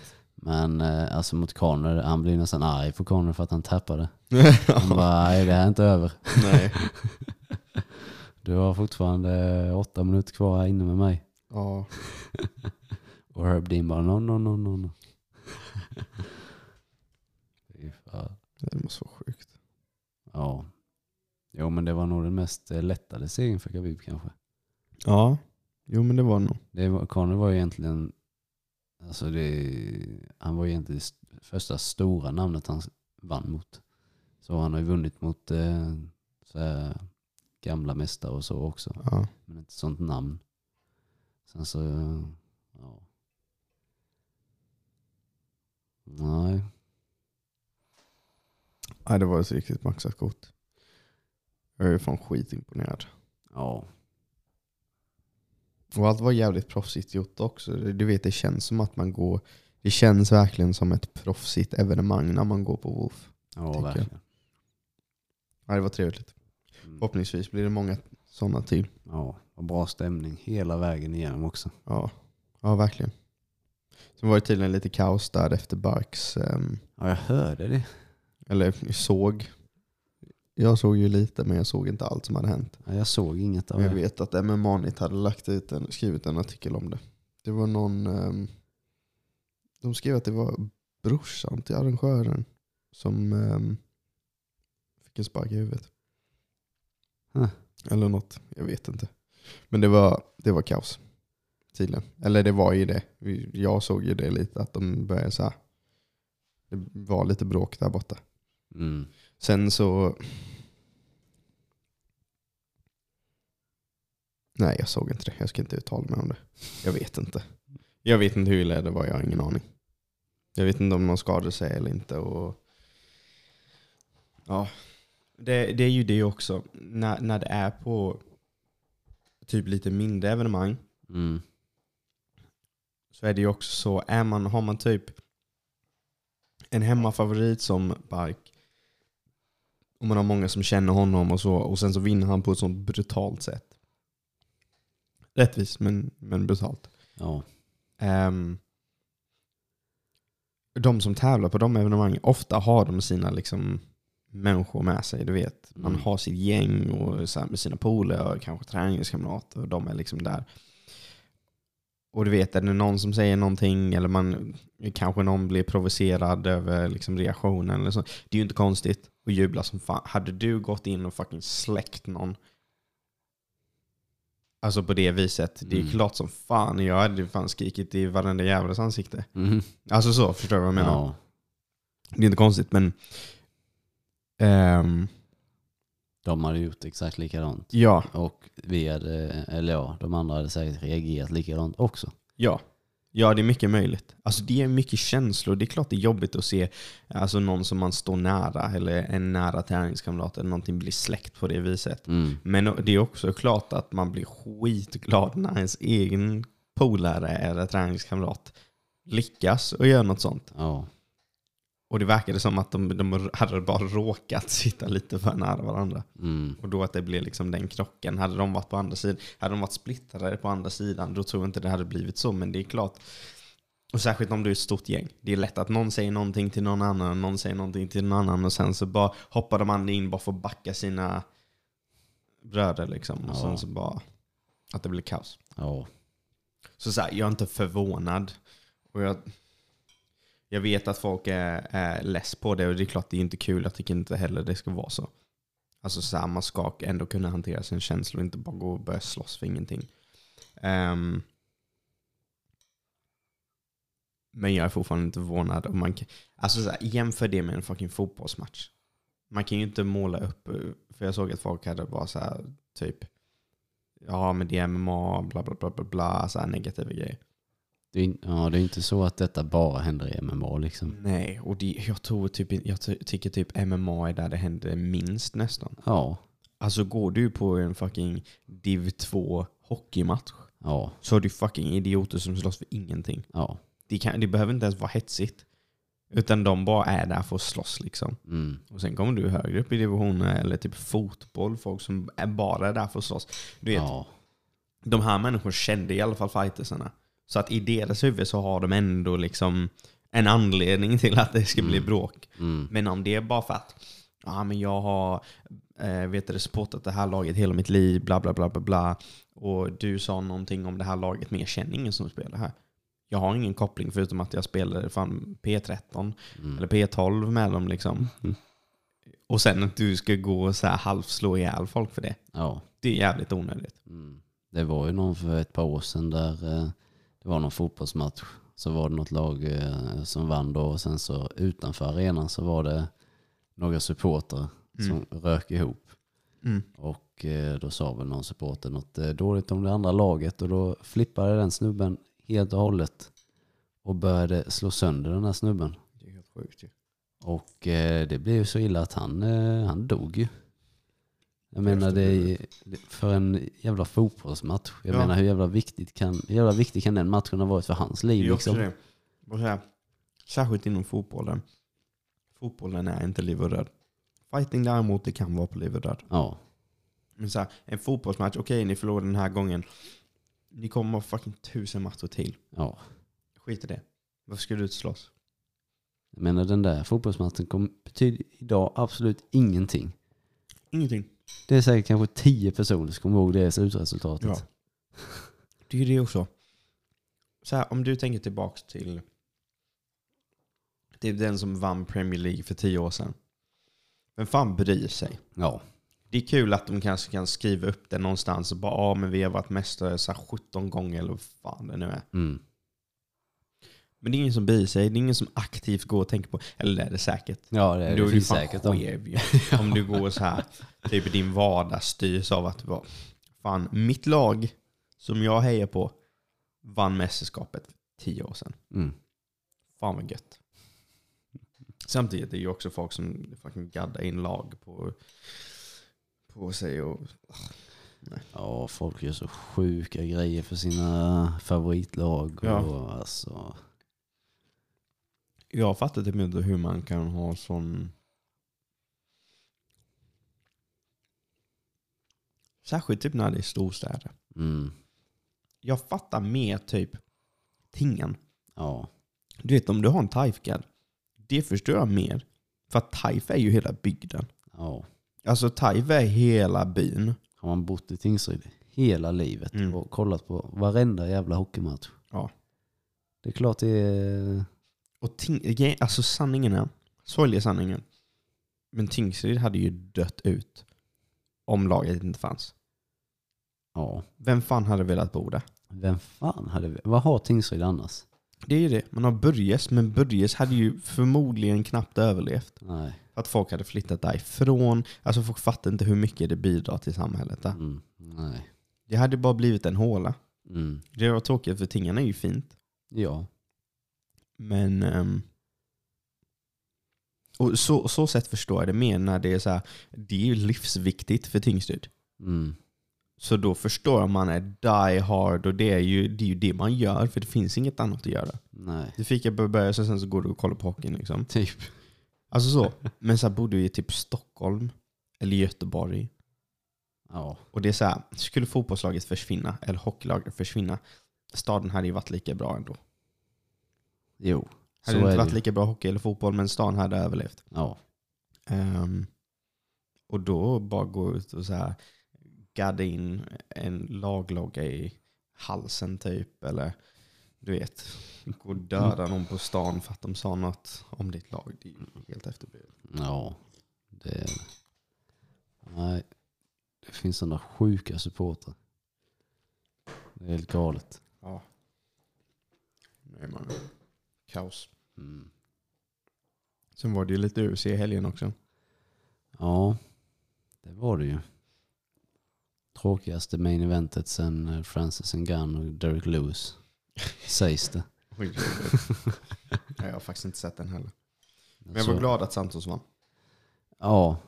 Speaker 3: Men eh, alltså mot Conor, han blir nästan arg på Conor för att han tappade. Han bara, nej det här är inte över.
Speaker 2: Nej.
Speaker 3: Du har fortfarande åtta minuter kvar här inne med mig.
Speaker 2: Ja.
Speaker 3: Och Herb Dean bara, no, no, no, no, no.
Speaker 2: Det måste vara sjukt.
Speaker 3: Ja. Jo men det var nog den mest eh, lättade segern för Khabib kanske.
Speaker 2: Ja. Jo men det var nog.
Speaker 3: Det var, Conor var ju egentligen, alltså det, han var egentligen det st- första stora namnet han vann mot. Så han har ju vunnit mot eh, gamla mästare och så också.
Speaker 2: Ja.
Speaker 3: Men inte sånt namn. Sen så, ja. Nej.
Speaker 2: Nej, det var ett riktigt maxat kort. Jag är fan skitimponerad.
Speaker 3: Ja.
Speaker 2: Och allt var jävligt proffsigt gjort också. Du vet, det känns som att man går... det känns verkligen som ett proffsigt evenemang när man går på WoF.
Speaker 3: Ja,
Speaker 2: jag.
Speaker 3: verkligen.
Speaker 2: Ja, det var trevligt.
Speaker 3: Mm.
Speaker 2: Förhoppningsvis blir det många sådana till.
Speaker 3: Ja, och bra stämning hela vägen igenom också.
Speaker 2: Ja, ja verkligen. Sen var det tydligen lite kaos där efter Barks, ehm,
Speaker 3: Ja, jag hörde det.
Speaker 2: eller såg. Jag såg ju lite men jag såg inte allt som hade hänt.
Speaker 3: Ja, jag såg inget av
Speaker 2: Men jag
Speaker 3: det.
Speaker 2: vet att MMA-nytt hade lagt ut en, skrivit en artikel om det. Det var någon, ehm, de skrev att det var brorsan till arrangören som ehm, fick en spark i huvudet.
Speaker 3: Huh.
Speaker 2: Eller något, jag vet inte. Men det var, det var kaos. Tydligen. Eller det var ju det. Jag såg ju det lite, att de började så här. Det var lite bråk där borta.
Speaker 3: Mm.
Speaker 2: Sen så... Nej, jag såg inte det. Jag ska inte uttala mig om det. Jag vet inte. Jag vet inte hur illa det var, jag har ingen aning. Jag vet inte om någon skadade sig eller inte. Och... Ja, det, det är ju det också. När, när det är på typ lite mindre evenemang
Speaker 3: Mm.
Speaker 2: så är det ju också så, är man, har man typ en hemmafavorit som Bark och man har många som känner honom och så och sen så vinner han på ett sånt brutalt sätt. Rättvist men, men brutalt.
Speaker 3: Ja.
Speaker 2: Ehm, de som tävlar på de evenemangen, ofta har de sina liksom, människor med sig. Du vet, man
Speaker 3: Mm.
Speaker 2: har sitt gäng och så här, med sina polare och kanske träningskamrater och de är liksom där. Och du vet, är det någon som säger någonting eller man, kanske någon blir provocerad över liksom, reaktionen eller så. Det är ju inte konstigt att jubla som fan. Hade du gått in och fucking släckt någon Alltså på det viset. Det är
Speaker 3: Mm.
Speaker 2: klart som fan. Jag hade fan skrikit i varenda jävlas ansikte.
Speaker 3: Mm.
Speaker 2: Alltså så, förstår du vad jag menar?
Speaker 3: ja.
Speaker 2: Det är inte konstigt men... ehm,
Speaker 3: De hade gjort exakt likadant.
Speaker 2: ja,
Speaker 3: Och vi hade, eller ja, de andra hade säkert reagerat likadant också.
Speaker 2: ja. Ja, det är mycket möjligt. Alltså det är mycket känslor. Det är klart det är jobbigt att se alltså, någon som man står nära eller en nära träningskamrat eller någonting bli släckt på det viset.
Speaker 3: Mm.
Speaker 2: Men det är också klart att man blir skitglad när ens egen polare eller träningskamrat lyckas och gör något sånt.
Speaker 3: Ja.
Speaker 2: Och det verkade som att de, de hade bara råkat sitta lite för nära varandra.
Speaker 3: Mm.
Speaker 2: Och då att det blev liksom den krocken. Hade de varit på andra sidan, hade de varit splittrade på andra sidan, då tror jag inte det hade blivit så. Men det är klart. Och särskilt om du är ett stort gäng. Det är lätt att någon säger någonting till någon annan, någon säger någonting till någon annan och sen så bara hoppar de andra in bara för att backa sina bröder liksom. Och
Speaker 3: Ja.
Speaker 2: sen så bara att det blir kaos.
Speaker 3: Ja.
Speaker 2: Så, så här, jag är inte förvånad. Och jag, jag vet att folk är, är less på det och det är klart det är inte kul. Jag tycker inte heller det ska vara så. Alltså så här, man ska ändå kunna hantera sin känsla och inte bara gå och börja slåss för ingenting. Um, men jag är fortfarande inte förvånad. Man kan, alltså så här, jämför det med en fucking fotbollsmatch. Man kan ju inte måla upp, för jag såg att folk hade bara så här typ Ja men det är MMA, bla bla bla bla bla, så här negativa grejer.
Speaker 3: Det är, ja, det är inte så att detta bara händer i MMA liksom.
Speaker 2: Nej, och det, jag, tror typ, jag ty- tycker typ MMA är där det händer minst nästan.
Speaker 3: Ja.
Speaker 2: Alltså går du på en fucking Div 2 hockeymatch
Speaker 3: Ja.
Speaker 2: så har du fucking idioter som slåss för ingenting.
Speaker 3: Ja.
Speaker 2: Det, kan, det behöver inte ens vara hetsigt. Utan de bara är där för att slåss liksom.
Speaker 3: Mm.
Speaker 2: Och sen kommer du högre upp i divisioner eller typ fotboll, folk som är bara där för att slåss. Du vet,
Speaker 3: Ja.
Speaker 2: de här människorna kände i alla fall fightersarna. Så att i deras huvud så har de ändå liksom en anledning till att det ska bli
Speaker 3: Mm.
Speaker 2: bråk.
Speaker 3: Mm.
Speaker 2: Men om det är bara för att ja, men jag har eh, vet du, supportat det här laget hela mitt liv, bla bla bla bla bla. Och du sa någonting om det här laget, men jag känner ingen som spelar här. Jag har ingen koppling förutom att jag spelade fan P13
Speaker 3: Mm.
Speaker 2: eller P12 med dem liksom.
Speaker 3: Mm.
Speaker 2: Och sen att du ska gå och så här halvslå ihjäl folk för det.
Speaker 3: Ja.
Speaker 2: Det är jävligt onödigt.
Speaker 3: Mm. Det var ju någon för ett par år sedan där eh, det var någon fotbollsmatch. Så var det något lag eh, som vann då och sen så utanför arenan så var det några supportrar
Speaker 2: Mm.
Speaker 3: som rök ihop.
Speaker 2: Mm.
Speaker 3: Och eh, då sa väl någon supporter något eh, dåligt om det andra laget och då flippade den snubben helt och hållet och började slå sönder den här snubben.
Speaker 2: Det är helt sjukt ju.
Speaker 3: Och det blev så illa att han, han dog ju. Jag menar det är, för en jävla fotbollsmatch. Jag
Speaker 2: Ja.
Speaker 3: menar hur jävla viktigt kan, hur jävla viktig kan den matchen ha varit för hans liv
Speaker 2: Det är också
Speaker 3: liksom?
Speaker 2: det. Och så här, Särskilt inom fotbollen. Fotbollen är inte liv och död. Fighting däremot, det kan vara på liv och död.
Speaker 3: Ja.
Speaker 2: Men så här, en fotbollsmatch, okej ni förlorade den här gången. Ni kommer ha fucking tusen matcher till.
Speaker 3: ja.
Speaker 2: Skit i det. Varför ska du ut och slåss?
Speaker 3: Jag menar den där fotbollsmatchen kom, betyder idag absolut ingenting.
Speaker 2: Ingenting.
Speaker 3: Det är säkert kanske tio personer som kommer ihåg det slutresultatet.
Speaker 2: Ja. Det är ju det också. Så här, om du tänker tillbaks till det är den som vann Premier League för tio år sedan. Vem fan bryr sig?
Speaker 3: Ja.
Speaker 2: Det är kul att de kanske kan skriva upp det någonstans och bara ja men vi har varit mästare så här 17 gånger eller vad fan det nu är.
Speaker 3: Mm.
Speaker 2: Men det är ingen som bryr sig, det är ingen som aktivt går och tänker på, eller det är det säkert.
Speaker 3: Ja, det,
Speaker 2: Då
Speaker 3: det
Speaker 2: är du
Speaker 3: finns
Speaker 2: fan
Speaker 3: säkert.
Speaker 2: skev ju. Om du går så här, typ din vardag styrs av att vara, fan mitt lag som jag hejar på vann mästerskapet för tio år sedan.
Speaker 3: Mm.
Speaker 2: Fan vad gött. Samtidigt är det ju också folk som fucking gaddar in lag på, på sig och
Speaker 3: Ja, folk gör så sjuka grejer för sina favoritlag.
Speaker 2: Ja.
Speaker 3: Och alltså,
Speaker 2: Jag fattar typ inte hur man kan ha sån... Särskilt typ när det är storstäder.
Speaker 3: mm,
Speaker 2: Jag fattar mer typ tingen.
Speaker 3: ja,
Speaker 2: Du vet om du har en Taif-gad, det förstår jag mer. För att Taif är ju hela bygden.
Speaker 3: ja.
Speaker 2: Alltså Taif är hela byn.
Speaker 3: Har man bott i Tingsryd hela livet
Speaker 2: Mm.
Speaker 3: och kollat på varenda jävla hockeymatch.
Speaker 2: Ja.
Speaker 3: Det är klart det är...
Speaker 2: Och ting, alltså sanningen är, sorgliga sanningen, men Tingsryd hade ju dött ut om laget inte fanns.
Speaker 3: Ja.
Speaker 2: Vem fan hade velat bo där?
Speaker 3: Vem fan hade... Vad har Tingsryd annars?
Speaker 2: Det är ju det. Man har Börjes, men Börjes hade ju förmodligen knappt överlevt.
Speaker 3: Nej.
Speaker 2: Att folk hade flyttat därifrån. Alltså folk fattar inte hur mycket det bidrar till samhället där.
Speaker 3: Mm. Nej.
Speaker 2: Det hade bara blivit en håla.
Speaker 3: Mm.
Speaker 2: Det var tråkigt för Tingan är ju fint.
Speaker 3: Ja.
Speaker 2: Men... ehm, och så, så sätt förstår jag det mer när det är så här, det är ju livsviktigt för Tingsryd.
Speaker 3: Mm.
Speaker 2: Så då förstår man är die hard och det är, ju, det är ju det man gör för det finns inget annat att göra.
Speaker 3: Nej.
Speaker 2: Du fick jag börja så sen så går du och kollar på hockeyn liksom.
Speaker 3: Typ.
Speaker 2: Alltså så. Men så här, bor du i typ Stockholm eller Göteborg
Speaker 3: Ja.
Speaker 2: och det är så här, skulle fotbollslaget försvinna eller hockeylaget försvinna, staden hade ju varit lika bra ändå.
Speaker 3: Jo.
Speaker 2: Hade det inte
Speaker 3: det
Speaker 2: varit
Speaker 3: ju.
Speaker 2: lika bra hockey eller fotboll men stan hade överlevt.
Speaker 3: Ja.
Speaker 2: Ehm, och då bara gå ut och så här gadda in en laglogga i halsen typ. Eller du vet, gå och döda någon på stan för att de sa något om ditt lag. Det är ju helt efterblivet.
Speaker 3: Ja. Det. Nej. Det finns sådana sjuka supportrar. Det är helt galet.
Speaker 2: Ja. Är man kaos.
Speaker 3: Mm.
Speaker 2: Sen var det ju lite UFC i helgen också.
Speaker 3: Ja. Det var det ju. Tråkigaste main eventet sen eh, Francis Ngannou och Derek Lewis. Sägs det.
Speaker 2: Oj, jag har faktiskt inte sett den heller. Men jag var glad att Santos vann.
Speaker 3: Ja,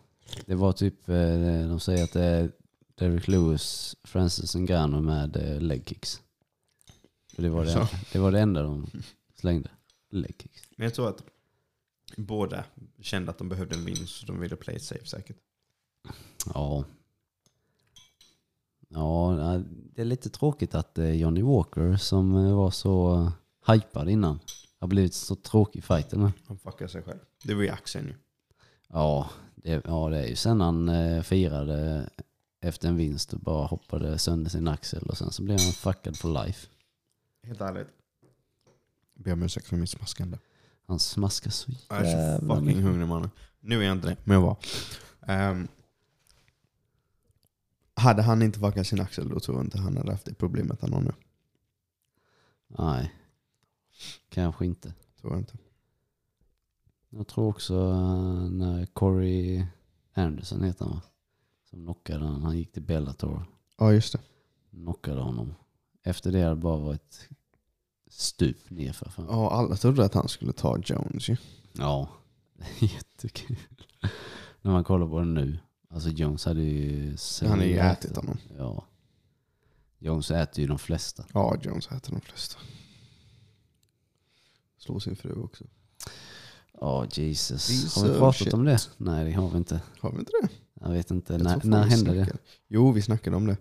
Speaker 3: det var typ, eh, de säger att det är Derek Lewis, Francis Ngannou med eh, leg kicks. För det, var det, det var det enda de slängde. Leg kicks.
Speaker 2: Men jag tror att båda kände att de behövde en vinst så de ville play it safe säkert.
Speaker 3: Ja. Ja, det är lite tråkigt att eh, Johnny Walker som eh, var så eh, hypad innan har blivit så tråkig i fighten nu.
Speaker 2: Han fuckar sig själv. Det var ju axeln ju.
Speaker 3: Ja, det, ja, det är ju sen han firade efter en vinst och bara hoppade sönder sin axel och sen så blev han fuckad for life.
Speaker 2: Helt ärligt. Ber om ursäkt för mitt smaskande.
Speaker 3: Han smaskar så
Speaker 2: Jag är så
Speaker 3: jävla
Speaker 2: fucking
Speaker 3: mycket.
Speaker 2: hungrig mannen. Nu är jag inte det, men jag var. Ehm, hade han inte fuckat sin axel då tror jag inte han hade haft det problemet han har nu.
Speaker 3: Nej, kanske inte.
Speaker 2: Tror jag inte.
Speaker 3: Jag tror också eh, när Corey Anderson heter han va? Som knockade han. Han gick till Bellator.
Speaker 2: Ja just det.
Speaker 3: Knockade honom. Efter det hade det bara varit stup nerför. för.
Speaker 2: Ja, alla trodde att han skulle ta Jones ju.
Speaker 3: Ja, jättekul. När man kollar på det nu. Alltså Jones hade ju...
Speaker 2: Han har ju ätit honom.
Speaker 3: Ja. Jones äter ju de flesta.
Speaker 2: Ja, Jones äter de flesta. Slår sin fru också.
Speaker 3: Ja, Jesus.
Speaker 2: Jesus,
Speaker 3: Har vi pratat
Speaker 2: shit.
Speaker 3: om det? Nej, det har vi inte.
Speaker 2: Har vi inte det?
Speaker 3: Jag vet inte.
Speaker 2: Jag
Speaker 3: när
Speaker 2: fan
Speaker 3: när hände det?
Speaker 2: Jo, vi snackade om det.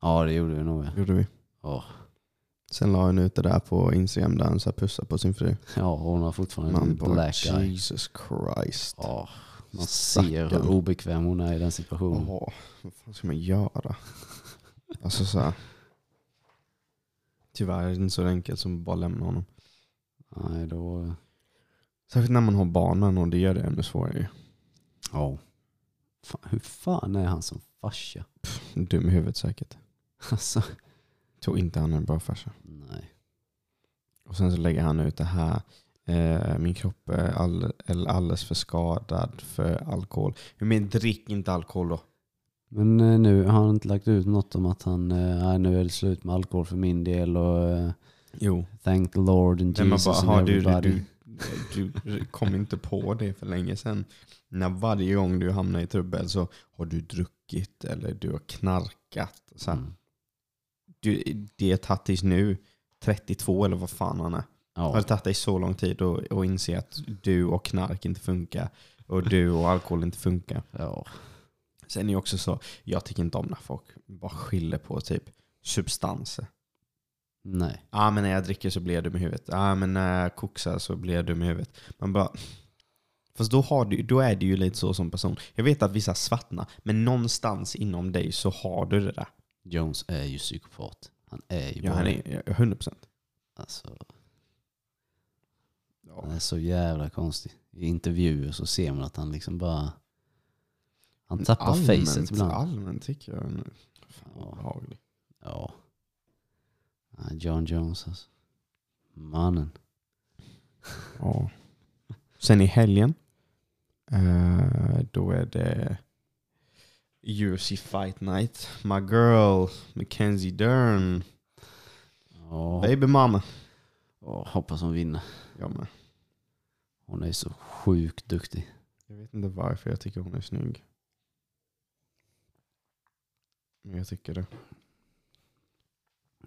Speaker 3: Ja, det gjorde vi nog. Ja.
Speaker 2: gjorde vi.
Speaker 3: Ja.
Speaker 2: Sen la han ut det där på Instagram där han så pussar på sin fru.
Speaker 3: Ja, hon har fortfarande
Speaker 2: Man
Speaker 3: en
Speaker 2: bara
Speaker 3: black eye.
Speaker 2: Jesus Christ.
Speaker 3: Ja, man ser hur
Speaker 2: Stackarn.
Speaker 3: obekväm hon är i den situationen.
Speaker 2: Jaha, vad fan ska man göra? Alltså så här. Tyvärr är det inte så enkelt som att bara lämna honom.
Speaker 3: Nej, då...
Speaker 2: Särskilt när man har barn med någon, det gör det ännu svårare. ju.
Speaker 3: Ja. Fan, hur fan är han som farsa?
Speaker 2: Dum i huvudet säkert.
Speaker 3: Alltså,
Speaker 2: Tror inte han är en bra farsa.
Speaker 3: nej.
Speaker 2: Och sen så lägger han ut det här. Eh, min kropp är all, alldeles för skadad för alkohol. Men drick inte alkohol då.
Speaker 3: Men eh, nu har han inte lagt ut något om att han, eh, nu är det slut med alkohol för min del och eh,
Speaker 2: Jo.
Speaker 3: thank the Lord and Jesus
Speaker 2: bara,
Speaker 3: and
Speaker 2: du,
Speaker 3: everybody.
Speaker 2: du, du kom inte på det för länge sedan. När varje gång du hamnar i trubbel så har du druckit eller du har knarkat. Så.
Speaker 3: Mm.
Speaker 2: Du, det har tagit tills nu, 32 eller vad fan han är. Har
Speaker 3: Ja,
Speaker 2: det tagit dig så lång tid att, att inse att du och knark inte funkar och du och alkohol inte funkar.
Speaker 3: ja.
Speaker 2: Sen är det också så, jag tycker inte om när folk bara skyller på typ substanser.
Speaker 3: Nej.
Speaker 2: Ja ah, men när jag dricker så blir jag dum i huvudet. Ja ah, men när jag koksar så blir jag dum i huvudet. Man bara... Fast då, har du, då är du ju lite så som person. Jag vet att vissa svartnar, men någonstans inom dig så har du det där.
Speaker 3: Jones är ju psykopat. Han är ju
Speaker 2: Ja,
Speaker 3: bara
Speaker 2: han
Speaker 3: det.
Speaker 2: är ja, 100%.
Speaker 3: Alltså,
Speaker 2: Ja.
Speaker 3: han är så jävla konstig. I intervjuer så ser man att han liksom bara... Han tappar facet ibland.
Speaker 2: Allmänt tycker jag nu. Fan,
Speaker 3: Ja.
Speaker 2: obehaglig.
Speaker 3: Ja. Ja, John Jones alltså. Mannen.
Speaker 2: Ja. Sen i helgen, eh, då är det UFC Fight Night. My girl, Mackenzie Dern.
Speaker 3: Ja,
Speaker 2: Baby mama.
Speaker 3: ja, hoppas hon vinner.
Speaker 2: Jag med.
Speaker 3: Hon är så sjukt duktig.
Speaker 2: Jag vet inte varför jag tycker hon är snygg. Men jag tycker det.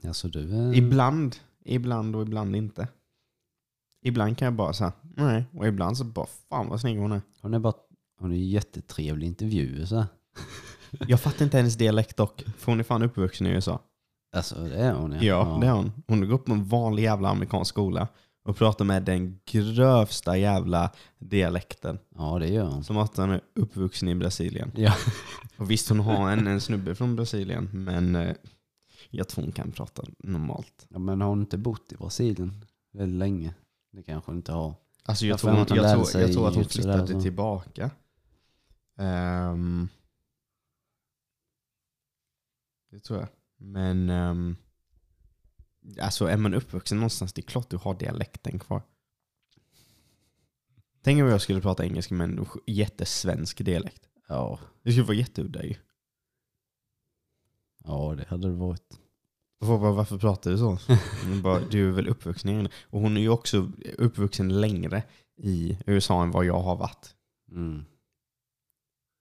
Speaker 3: Alltså du är...
Speaker 2: Ibland, ibland och ibland inte. Ibland kan jag bara säga nej. Och ibland så bara fan vad snygg hon är.
Speaker 3: Hon är bara... Hon är jättetrevlig i intervjuer så här.
Speaker 2: Jag fattar inte hennes dialekt dock. För hon är fan uppvuxen i USA.
Speaker 3: Alltså det är hon
Speaker 2: Ja, det är hon. Hon har gått på en vanlig jävla amerikansk skola. Och pratar med den grövsta jävla dialekten.
Speaker 3: Ja det gör hon.
Speaker 2: Som att hon är uppvuxen i Brasilien.
Speaker 3: Ja.
Speaker 2: Och visst hon har en, en snubbe från Brasilien. Men eh, jag tror hon kan prata normalt.
Speaker 3: ja. Men har hon inte bott i Brasilien väldigt länge? Det kanske hon inte har.
Speaker 2: Alltså jag,
Speaker 3: Jag
Speaker 2: tror, hon,
Speaker 3: att hon
Speaker 2: jag, tror, jag tror att hon flyttade tillbaka. Ehm, det tror jag. Men um, alltså är man uppvuxen någonstans, det är klart du har dialekten kvar. Tänk om jag skulle prata engelska med en jättesvensk dialekt.
Speaker 3: Ja.
Speaker 2: Det skulle vara jätteudda ju.
Speaker 3: Ja det hade det varit.
Speaker 2: Bara, varför pratar du så? Bara, du är väl uppvuxen i? Och hon är ju också uppvuxen längre i USA än vad jag har varit.
Speaker 3: Mm.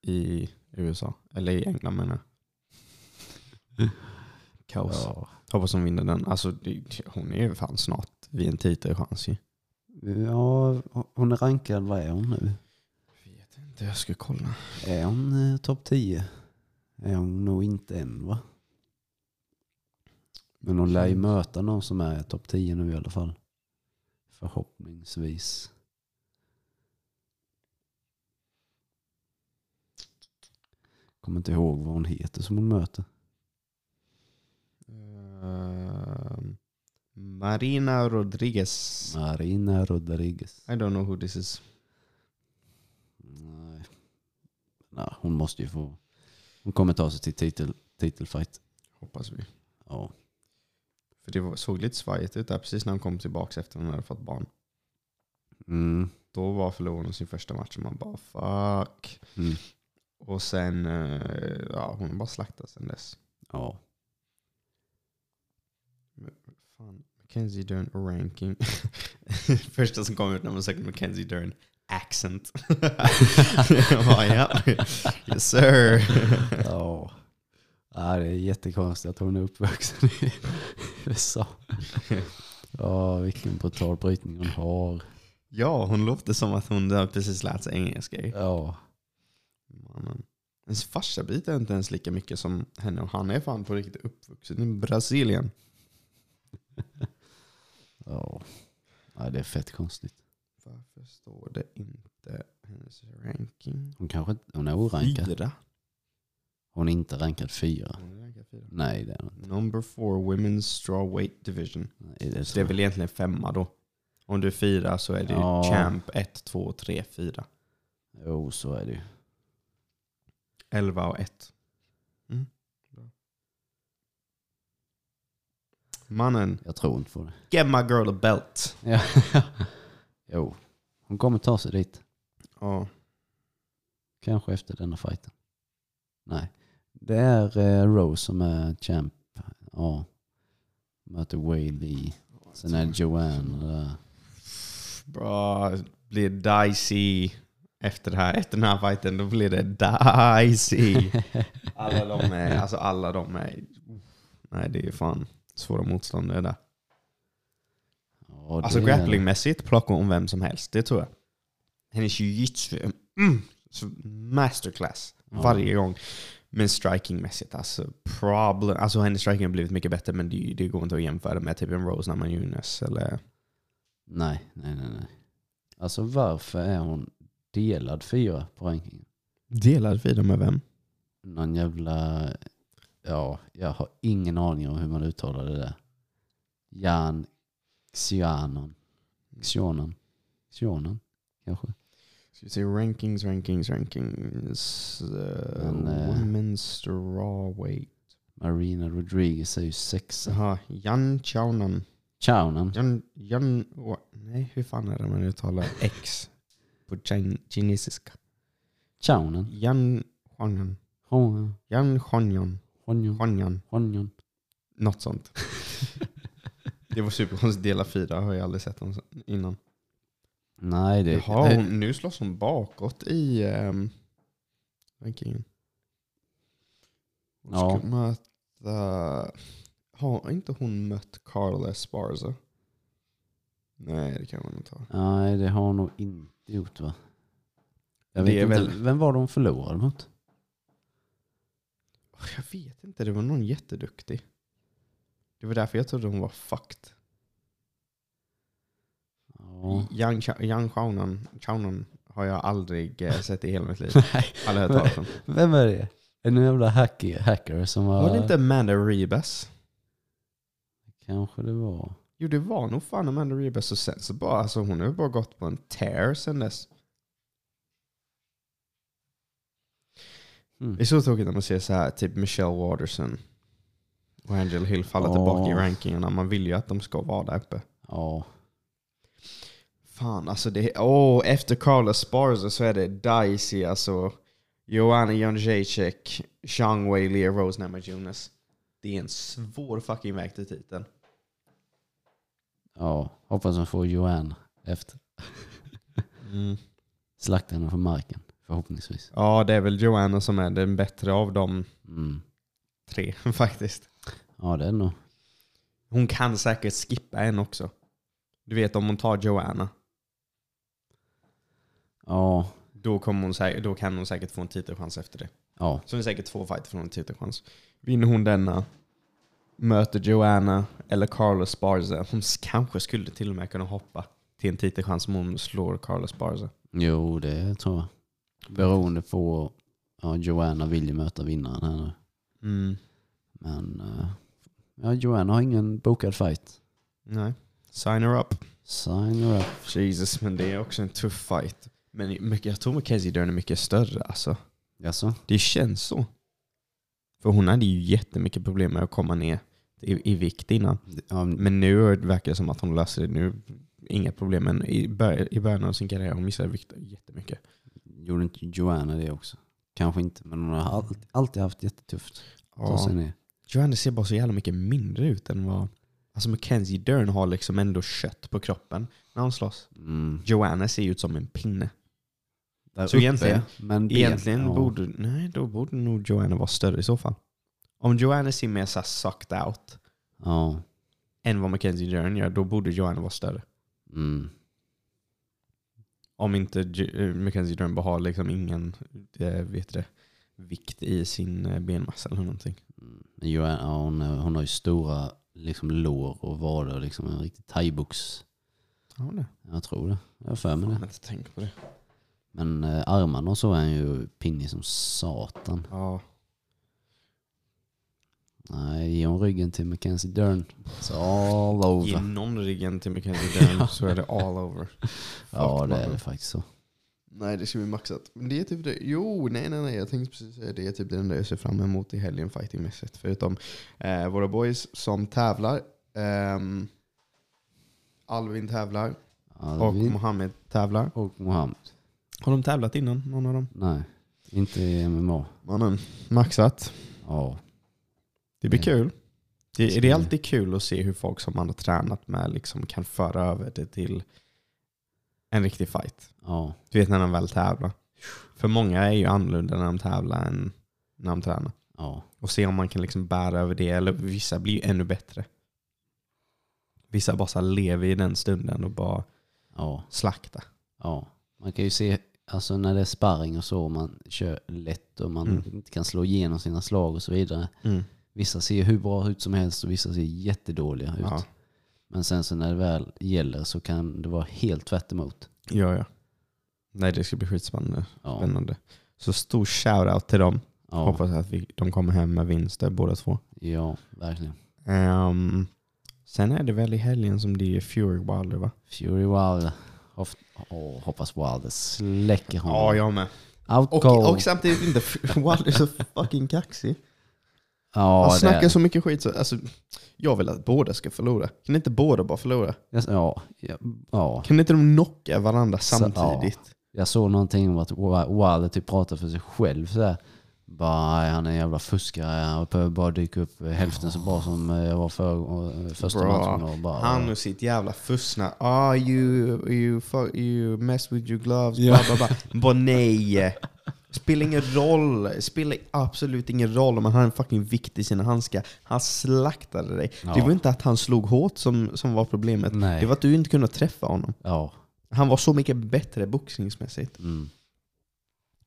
Speaker 2: i USA. Eller i England menar jag. Kaos.
Speaker 3: Ja.
Speaker 2: Hoppas hon vinner den. Alltså, det- hon är ju fan snart vid en titelchans ju.
Speaker 3: ja, hon är rankad, vad är hon nu?
Speaker 2: Vet inte, jag ska kolla.
Speaker 3: Är hon eh, topp 10? Är hon nog inte än va? Men hon lär ju möta någon som är topp 10 nu i alla fall. Förhoppningsvis. Kommer inte ihåg vad hon heter som hon möter.
Speaker 2: Ehm, Marina Rodriguez.
Speaker 3: Marina Rodriguez.
Speaker 2: I don't know who this is.
Speaker 3: Nej. Nej, hon måste ju få... Hon kommer ta sig till titel, titelfight.
Speaker 2: Hoppas vi.
Speaker 3: Ja.
Speaker 2: För det såg lite svajigt ut där precis när hon kom tillbaka efter att hon hade fått barn.
Speaker 3: Mm.
Speaker 2: Då var förlorade hon sin första match och man bara fuck.
Speaker 3: Mm.
Speaker 2: Och sen, eh, ja hon har bara slaktats sen dess.
Speaker 3: Ja.
Speaker 2: Fan, Mackenzie Dern ranking. Första som kom ut när man sökte Mackenzie Dern accent. Bara, ja, yes sir.
Speaker 3: Ja. ja. Det är jättekonstigt att hon är uppvuxen i USA. Ja, vilken brutal brytning hon har.
Speaker 2: Ja, hon låter som att hon har precis lärt sig engelska.
Speaker 3: Ja.
Speaker 2: Mannen. Hennes farsa biter inte ens lika mycket som henne och han är fan på riktigt uppvuxen i Brasilien.
Speaker 3: Ja. ja, det är fett konstigt.
Speaker 2: Varför står det inte hennes ranking?
Speaker 3: Hon kanske inte- hon är orankad.
Speaker 2: Fyra.
Speaker 3: Hon är inte rankad fyra.
Speaker 2: Hon är rankad fyra.
Speaker 3: Nej, det är hon inte.
Speaker 2: Number four, Women's Strawweight Division.
Speaker 3: Nej, det är
Speaker 2: Så det är väl egentligen femma då. Om du är fyra så är det
Speaker 3: Ja.
Speaker 2: Champ 1, 2, 3, 4.
Speaker 3: Jo, så är det ju.
Speaker 2: 11 och 1. Mm. bra. Mannen,
Speaker 3: Jag tror inte på det.
Speaker 2: get my girl a belt.
Speaker 3: Ja. jo, hon kommer ta sig dit.
Speaker 2: Ja.
Speaker 3: Kanske efter denna fighten. Nej. Det är eh, Rose som är champ. Ja. Möter Wade. Sen är det Joanne där.
Speaker 2: Bra, blir dicey efter det här. Efter den här fighten då blir det dicey. Alla de är, alltså alla de är, nej det är fan svåra motståndare där.
Speaker 3: Ja, det
Speaker 2: Alltså grapplingmässigt plockar hon vem som helst, det tror jag. Hennes jiu-jitsu, mm, masterclass
Speaker 3: Ja.
Speaker 2: varje gång. Men strikingmässigt, alltså problem. Alltså hennes striking har blivit mycket bättre men det, det går inte att jämföra med typ en Rose Namajunas eller...
Speaker 3: Nej, nej, nej, nej. Alltså varför är hon delad fyra på rankingen?
Speaker 2: Delad fyra med vem?
Speaker 3: Någon jävla... Ja, jag har ingen aning om hur man uttalar det där. Jan Xianon. Xianon. Xianon, kanske?
Speaker 2: Ska vi se, rankings, rankings, rankings. Uh,
Speaker 3: Men, eh,
Speaker 2: women's strawweight.
Speaker 3: Marina Rodriguez är ju sexa.
Speaker 2: Jaha, Jan Chaunan.
Speaker 3: Chaunan.
Speaker 2: Jan, Jan, wa- nej hur fan är det man uttalar X på kin- kinesiska?
Speaker 3: Chaunan.
Speaker 2: Jan Huanyan.
Speaker 3: Hon-
Speaker 2: Jan Huanyan.
Speaker 3: Honjon.
Speaker 2: Huanyan.
Speaker 3: Honjon.
Speaker 2: Något sånt. det var superkonstigt. Dela fyra har jag aldrig sett hon innan.
Speaker 3: Nej, det...
Speaker 2: Jaha, hon, nu slåss hon bakåt i um, rankingen. Hon
Speaker 3: Ja.
Speaker 2: ska möta... Har inte hon mött Carl Esparza? Nej, det kan man inte ha.
Speaker 3: Nej, det har hon nog inte gjort va? Jag
Speaker 2: Det
Speaker 3: vet inte.
Speaker 2: väl-
Speaker 3: Vem var det hon förlorade mot?
Speaker 2: Jag vet inte, det var någon jätteduktig. Det var därför jag trodde hon var fucked.
Speaker 3: Ja.
Speaker 2: Yang, Yang Chaunan, Chaunan har jag aldrig eh, sett i hela mitt liv.
Speaker 3: Nej,
Speaker 2: Aldrig hört talas om.
Speaker 3: Vem är det? En jävla hacker, hacker som har...
Speaker 2: Var det inte Amanda Rebus?
Speaker 3: Kanske det var.
Speaker 2: Jo, det var nog fan Amanda Rebus. Och sen så bara, alltså hon har ju bara gått på en tear sen dess.
Speaker 3: Mm.
Speaker 2: Det är så tråkigt när man ser så här, typ Michelle Waterson och Angela Hill falla
Speaker 3: Ja.
Speaker 2: tillbaka i rankingarna. Man vill ju att de ska vara där uppe.
Speaker 3: Ja.
Speaker 2: Fan, alltså det Åh, efter Carlos Sparza så är det dicey alltså. Joanna Jędrzejczyk, Zhang Wei, Lea Rose Namajunas. Det är en svår fucking väg till titeln.
Speaker 3: Ja. Hoppas hon får Joanne efter.
Speaker 2: Mm.
Speaker 3: Slakta henne på marken. Förhoppningsvis.
Speaker 2: Ja, det är väl Joanna som är den bättre av de
Speaker 3: Mm.
Speaker 2: tre faktiskt.
Speaker 3: Ja, det är nog.
Speaker 2: Hon kan säkert skippa en också. Du vet om hon tar Joanna,
Speaker 3: Ja.
Speaker 2: då, kommer hon, då kan hon säkert få en titelchans efter det.
Speaker 3: Ja.
Speaker 2: Så det är säkert två fighter från en titelchans. Vinner hon denna, möter Joanna eller Carlos Sparza. Hon kanske skulle till och med kunna hoppa till en titelchans om hon slår Carlos Sparza.
Speaker 3: Jo, det tror jag. Beroende på... Ja, Joanna vill ju möta vinnaren här nu.
Speaker 2: Mm.
Speaker 3: Men... eh, ja, Joanna har ingen bokad fight.
Speaker 2: Nej. Sign her up.
Speaker 3: Sign her up.
Speaker 2: Jesus, men det är också en tuff fight. Men jag tror Mackenzie Dern är mycket större alltså.
Speaker 3: Jaså?
Speaker 2: Det känns så. För hon hade ju jättemycket problem med att komma ner i, i vikt innan.
Speaker 3: Ja,
Speaker 2: Men nu verkar det som att hon löser det. Nu inga problem. Men i, bör, i början av sin karriär hon missade vikt jättemycket.
Speaker 3: Gjorde inte Joanna det också? Kanske inte, men hon har alltid, alltid haft jättetufft.
Speaker 2: Ja.
Speaker 3: ner.
Speaker 2: Joanne ser bara så jävla mycket mindre ut än vad... Alltså Mackenzie Dern har liksom ändå kött på kroppen när hon slåss.
Speaker 3: Mm.
Speaker 2: Joanna ser ut som en pinne.
Speaker 3: Där
Speaker 2: Så egentligen-
Speaker 3: men ben,
Speaker 2: Egentligen
Speaker 3: ja.
Speaker 2: borde... Nej, då borde nog Joanna vara större i så fall. Om Joanna ser mer så här sucked out
Speaker 3: Ja.
Speaker 2: än vad Mackenzie Dern gör, då borde Joanna vara större.
Speaker 3: Mm.
Speaker 2: Om inte eh, Mackenzie Dern bara har liksom ingen eh, vet det, vikt i sin eh, benmassa eller någonting.
Speaker 3: Mm, ja, hon, hon har ju stora liksom, lår och vader. Liksom en riktig thaibox.
Speaker 2: Ja, det.
Speaker 3: Jag tror det. Jag har för mig
Speaker 2: Jag
Speaker 3: det.
Speaker 2: har inte tänkt på det.
Speaker 3: Men eh, armarna och så är han ju pinnig som satan.
Speaker 2: Ja.
Speaker 3: Nej, ge hon ryggen till Mackenzie Dern. Så all
Speaker 2: Ge
Speaker 3: over.
Speaker 2: någon ryggen till Mackenzie Dern så är det all over.
Speaker 3: Ja,
Speaker 2: Fuck
Speaker 3: det är det faktiskt så.
Speaker 2: Nej, det ska bli maxat. Men det är typ det. Jo, nej, nej, nej. Jag tänkte precis säga det. är typ det enda jag ser fram emot i helgen fightingmässigt. Förutom eh, våra boys som tävlar. Ehm, Alvin tävlar och
Speaker 3: Alvin
Speaker 2: Mohammed tävlar.
Speaker 3: och Mohammed.
Speaker 2: Har de tävlat innan, någon av dem?
Speaker 3: Nej, inte i MMA.
Speaker 2: Mannen, maxat.
Speaker 3: Ja,
Speaker 2: Det blir
Speaker 3: Mm.
Speaker 2: kul. Det,
Speaker 3: Det
Speaker 2: är alltid kul att se hur folk som man har tränat med liksom kan föra över det till en riktig fight.
Speaker 3: ja,
Speaker 2: Du vet när de väl tävlar. För många är ju annorlunda när de tävlar än när de tränar.
Speaker 3: ja.
Speaker 2: Och se om man kan liksom bära över det. Eller vissa blir ju ännu bättre. Vissa bara så lever i den stunden och bara
Speaker 3: ja.
Speaker 2: slakta.
Speaker 3: Ja, man kan ju se, alltså när det är sparring och så, man kör lätt och man
Speaker 2: Mm.
Speaker 3: inte kan slå igenom sina slag och så vidare. Vissa ser hur bra ut som helst och vissa ser jättedåliga ut.
Speaker 2: Ja.
Speaker 3: Men sen så när det väl gäller så kan det vara helt tvärt emot.
Speaker 2: ja, ja. Nej, det ska bli skitspännande.
Speaker 3: Ja,
Speaker 2: Spännande. Så stor shout-out till dem.
Speaker 3: ja,
Speaker 2: Hoppas att vi, de kommer hem med vinster båda två.
Speaker 3: ja verkligen.
Speaker 2: Ehm, sen är det väl i helgen som det är Fury Wilder va?
Speaker 3: Fury Wilder. Hoff, åh, hoppas Wilder släcker honom.
Speaker 2: Ja, jag med.
Speaker 3: Out
Speaker 2: Och, och samtidigt inte, Wilder är så fucking kaxig.
Speaker 3: Ja,
Speaker 2: Han
Speaker 3: det
Speaker 2: snackar
Speaker 3: är-
Speaker 2: så mycket skit. Så, alltså, jag vill att båda ska förlora. Kan inte båda bara förlora?
Speaker 3: Ja, ja, ja.
Speaker 2: Kan inte de knocka varandra
Speaker 3: Så-
Speaker 2: samtidigt?
Speaker 3: Jag såg någonting om att Wilder typ pratar för sig själv så här. Bara, "Nej, han är en jävla fuskare, han behöver bara dyka upp hälften så bra som eh, jag var för, eh, första matchen. Och bara,
Speaker 2: Han och sitt jävla fussna. Ah, you, you, fuck, you mess with your gloves.
Speaker 3: Ja.
Speaker 2: Bla, bla, bla. Bara nej. Spelar ingen roll. Spelar absolut ingen roll om han har en fucking vikt i sina handskar. Han slaktade dig.
Speaker 3: Ja.
Speaker 2: Det var inte att han slog hårt som, som var problemet.
Speaker 3: Nej.
Speaker 2: Det var att du inte kunde träffa honom.
Speaker 3: Ja.
Speaker 2: Han var så mycket bättre boxningsmässigt.
Speaker 3: Mm.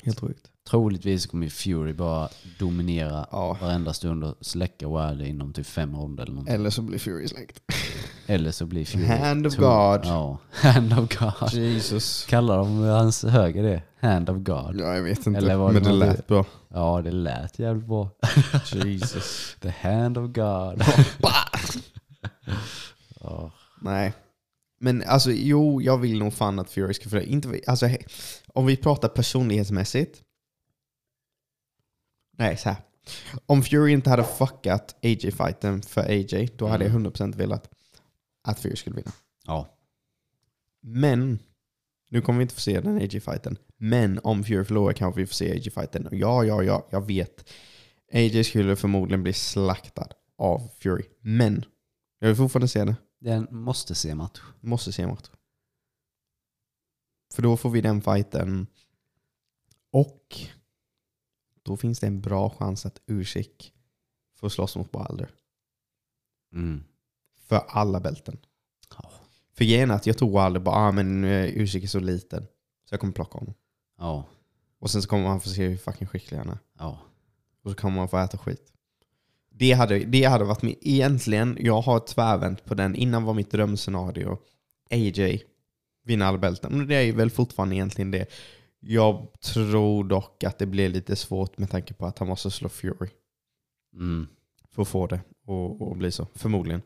Speaker 2: Helt sjukt.
Speaker 3: Troligtvis kommer Fury bara dominera
Speaker 2: Ja.
Speaker 3: varenda stund och släcka Wilder inom typ fem ronder eller något.
Speaker 2: Eller så blir Fury släkt.
Speaker 3: Eller så blir Fury...
Speaker 2: Hand of. God.
Speaker 3: Ja, hand of God.
Speaker 2: Jesus.
Speaker 3: Kallar de hans höger det? Hand of God.
Speaker 2: Ja, jag vet inte.
Speaker 3: Eller var det
Speaker 2: men det lät bra.
Speaker 3: Ja, det lät jävligt bra.
Speaker 2: Jesus.
Speaker 3: The hand of God. ja.
Speaker 2: Nej. Men alltså jo, jag vill nog fan att Fury ska förlora. Inte, alltså, om vi pratar personlighetsmässigt. Nej, så här. Om Fury inte hade fuckat AJ-fighten för AJ, då hade jag 100% velat att Fury skulle vinna.
Speaker 3: ja.
Speaker 2: Men, nu kommer vi inte få se den AJ-fighten. Men om Fury förlorar kanske vi får se AJ-fighten. Ja, ja, ja, jag vet. AJ skulle förmodligen bli slaktad av Fury. Men, jag vill fortfarande se det.
Speaker 3: Det är en måste se match.
Speaker 2: Måste se match. För då får vi den fighten. Och då finns det en bra chans att Usyk får slåss mot Wilder.
Speaker 3: Mm.
Speaker 2: För alla bälten.
Speaker 3: Ja.
Speaker 2: För grejen att jag tror Wilder bara, ah, men eh, Usyk är så liten. Så jag kommer plocka honom.
Speaker 3: Ja.
Speaker 2: Och sen så kommer man få se hur fucking skicklig han är.
Speaker 3: Ja.
Speaker 2: Och så kommer man få äta skit. Det hade, det hade varit min, egentligen, jag har tvärvänt på den. Innan var mitt drömscenario AJ vinna alla bälten. Men det är väl fortfarande egentligen det. Jag tror dock att det blir lite svårt med tanke på att han måste slå Fury
Speaker 3: Mm.
Speaker 2: för att få det och, och bli så. Förmodligen.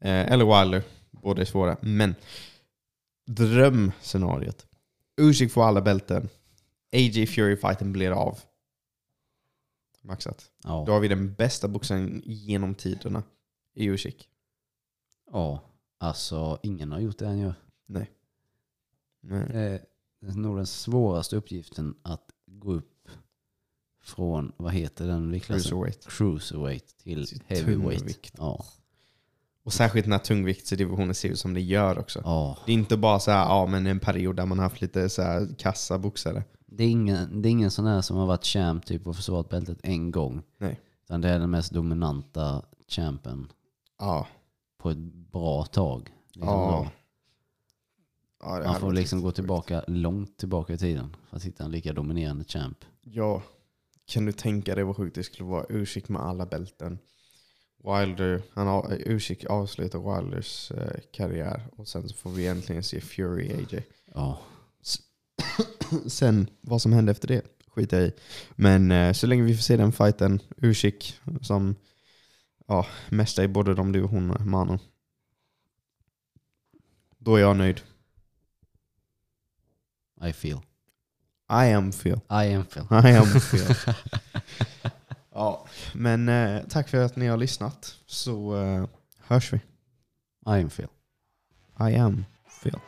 Speaker 2: Eh, eller Wilder. Båda är svåra. Men drömscenariot. Usyk får alla bälten. AJ Fury-fighten blir av. Maxat.
Speaker 3: Ja.
Speaker 2: Då har vi den bästa boxaren genom tiderna i Usyk.
Speaker 3: ja. Alltså, ingen har gjort det han gör.
Speaker 2: Nej.
Speaker 3: Det är nog den svåraste uppgiften att gå upp från, vad heter den viktklassen?
Speaker 2: Cruiserweight.
Speaker 3: Cruiserweight till
Speaker 2: Till
Speaker 3: heavyweight.
Speaker 2: tungvikt.
Speaker 3: Ja.
Speaker 2: Och särskilt när tungviktsdivisionen ser ut som det gör också.
Speaker 3: ja.
Speaker 2: Det är inte bara så här, ja men en period där man haft lite så här kassa boxare.
Speaker 3: Det är, ingen, det är ingen sån här som har varit champ typ och försvarat bältet en gång.
Speaker 2: Nej.
Speaker 3: Utan det är den mest dominanta champen
Speaker 2: Ja.
Speaker 3: på ett bra tag. Liksom
Speaker 2: Ja. Ja,
Speaker 3: Man får liksom gå
Speaker 2: sjukt.
Speaker 3: tillbaka långt tillbaka i tiden för att hitta en lika dominerande champ.
Speaker 2: Ja, kan du tänka dig vad sjukt det skulle vara? Usyk med alla bälten. Wilder, han Usyk avslutar Wilders eh, karriär och sen så får vi äntligen se Fury AJ.
Speaker 3: Ja,
Speaker 2: Sen vad som hände efter det skiter jag i. Men eh, så länge vi får se den fighten, Usyk som ja, mästare i både de du och hon mannen. Då är jag nöjd.
Speaker 3: I feel.
Speaker 2: I am feel.
Speaker 3: I am feel.
Speaker 2: I am feel. ja, men eh, tack för att ni har lyssnat så eh, hörs vi.
Speaker 3: I am feel.
Speaker 2: I am feel.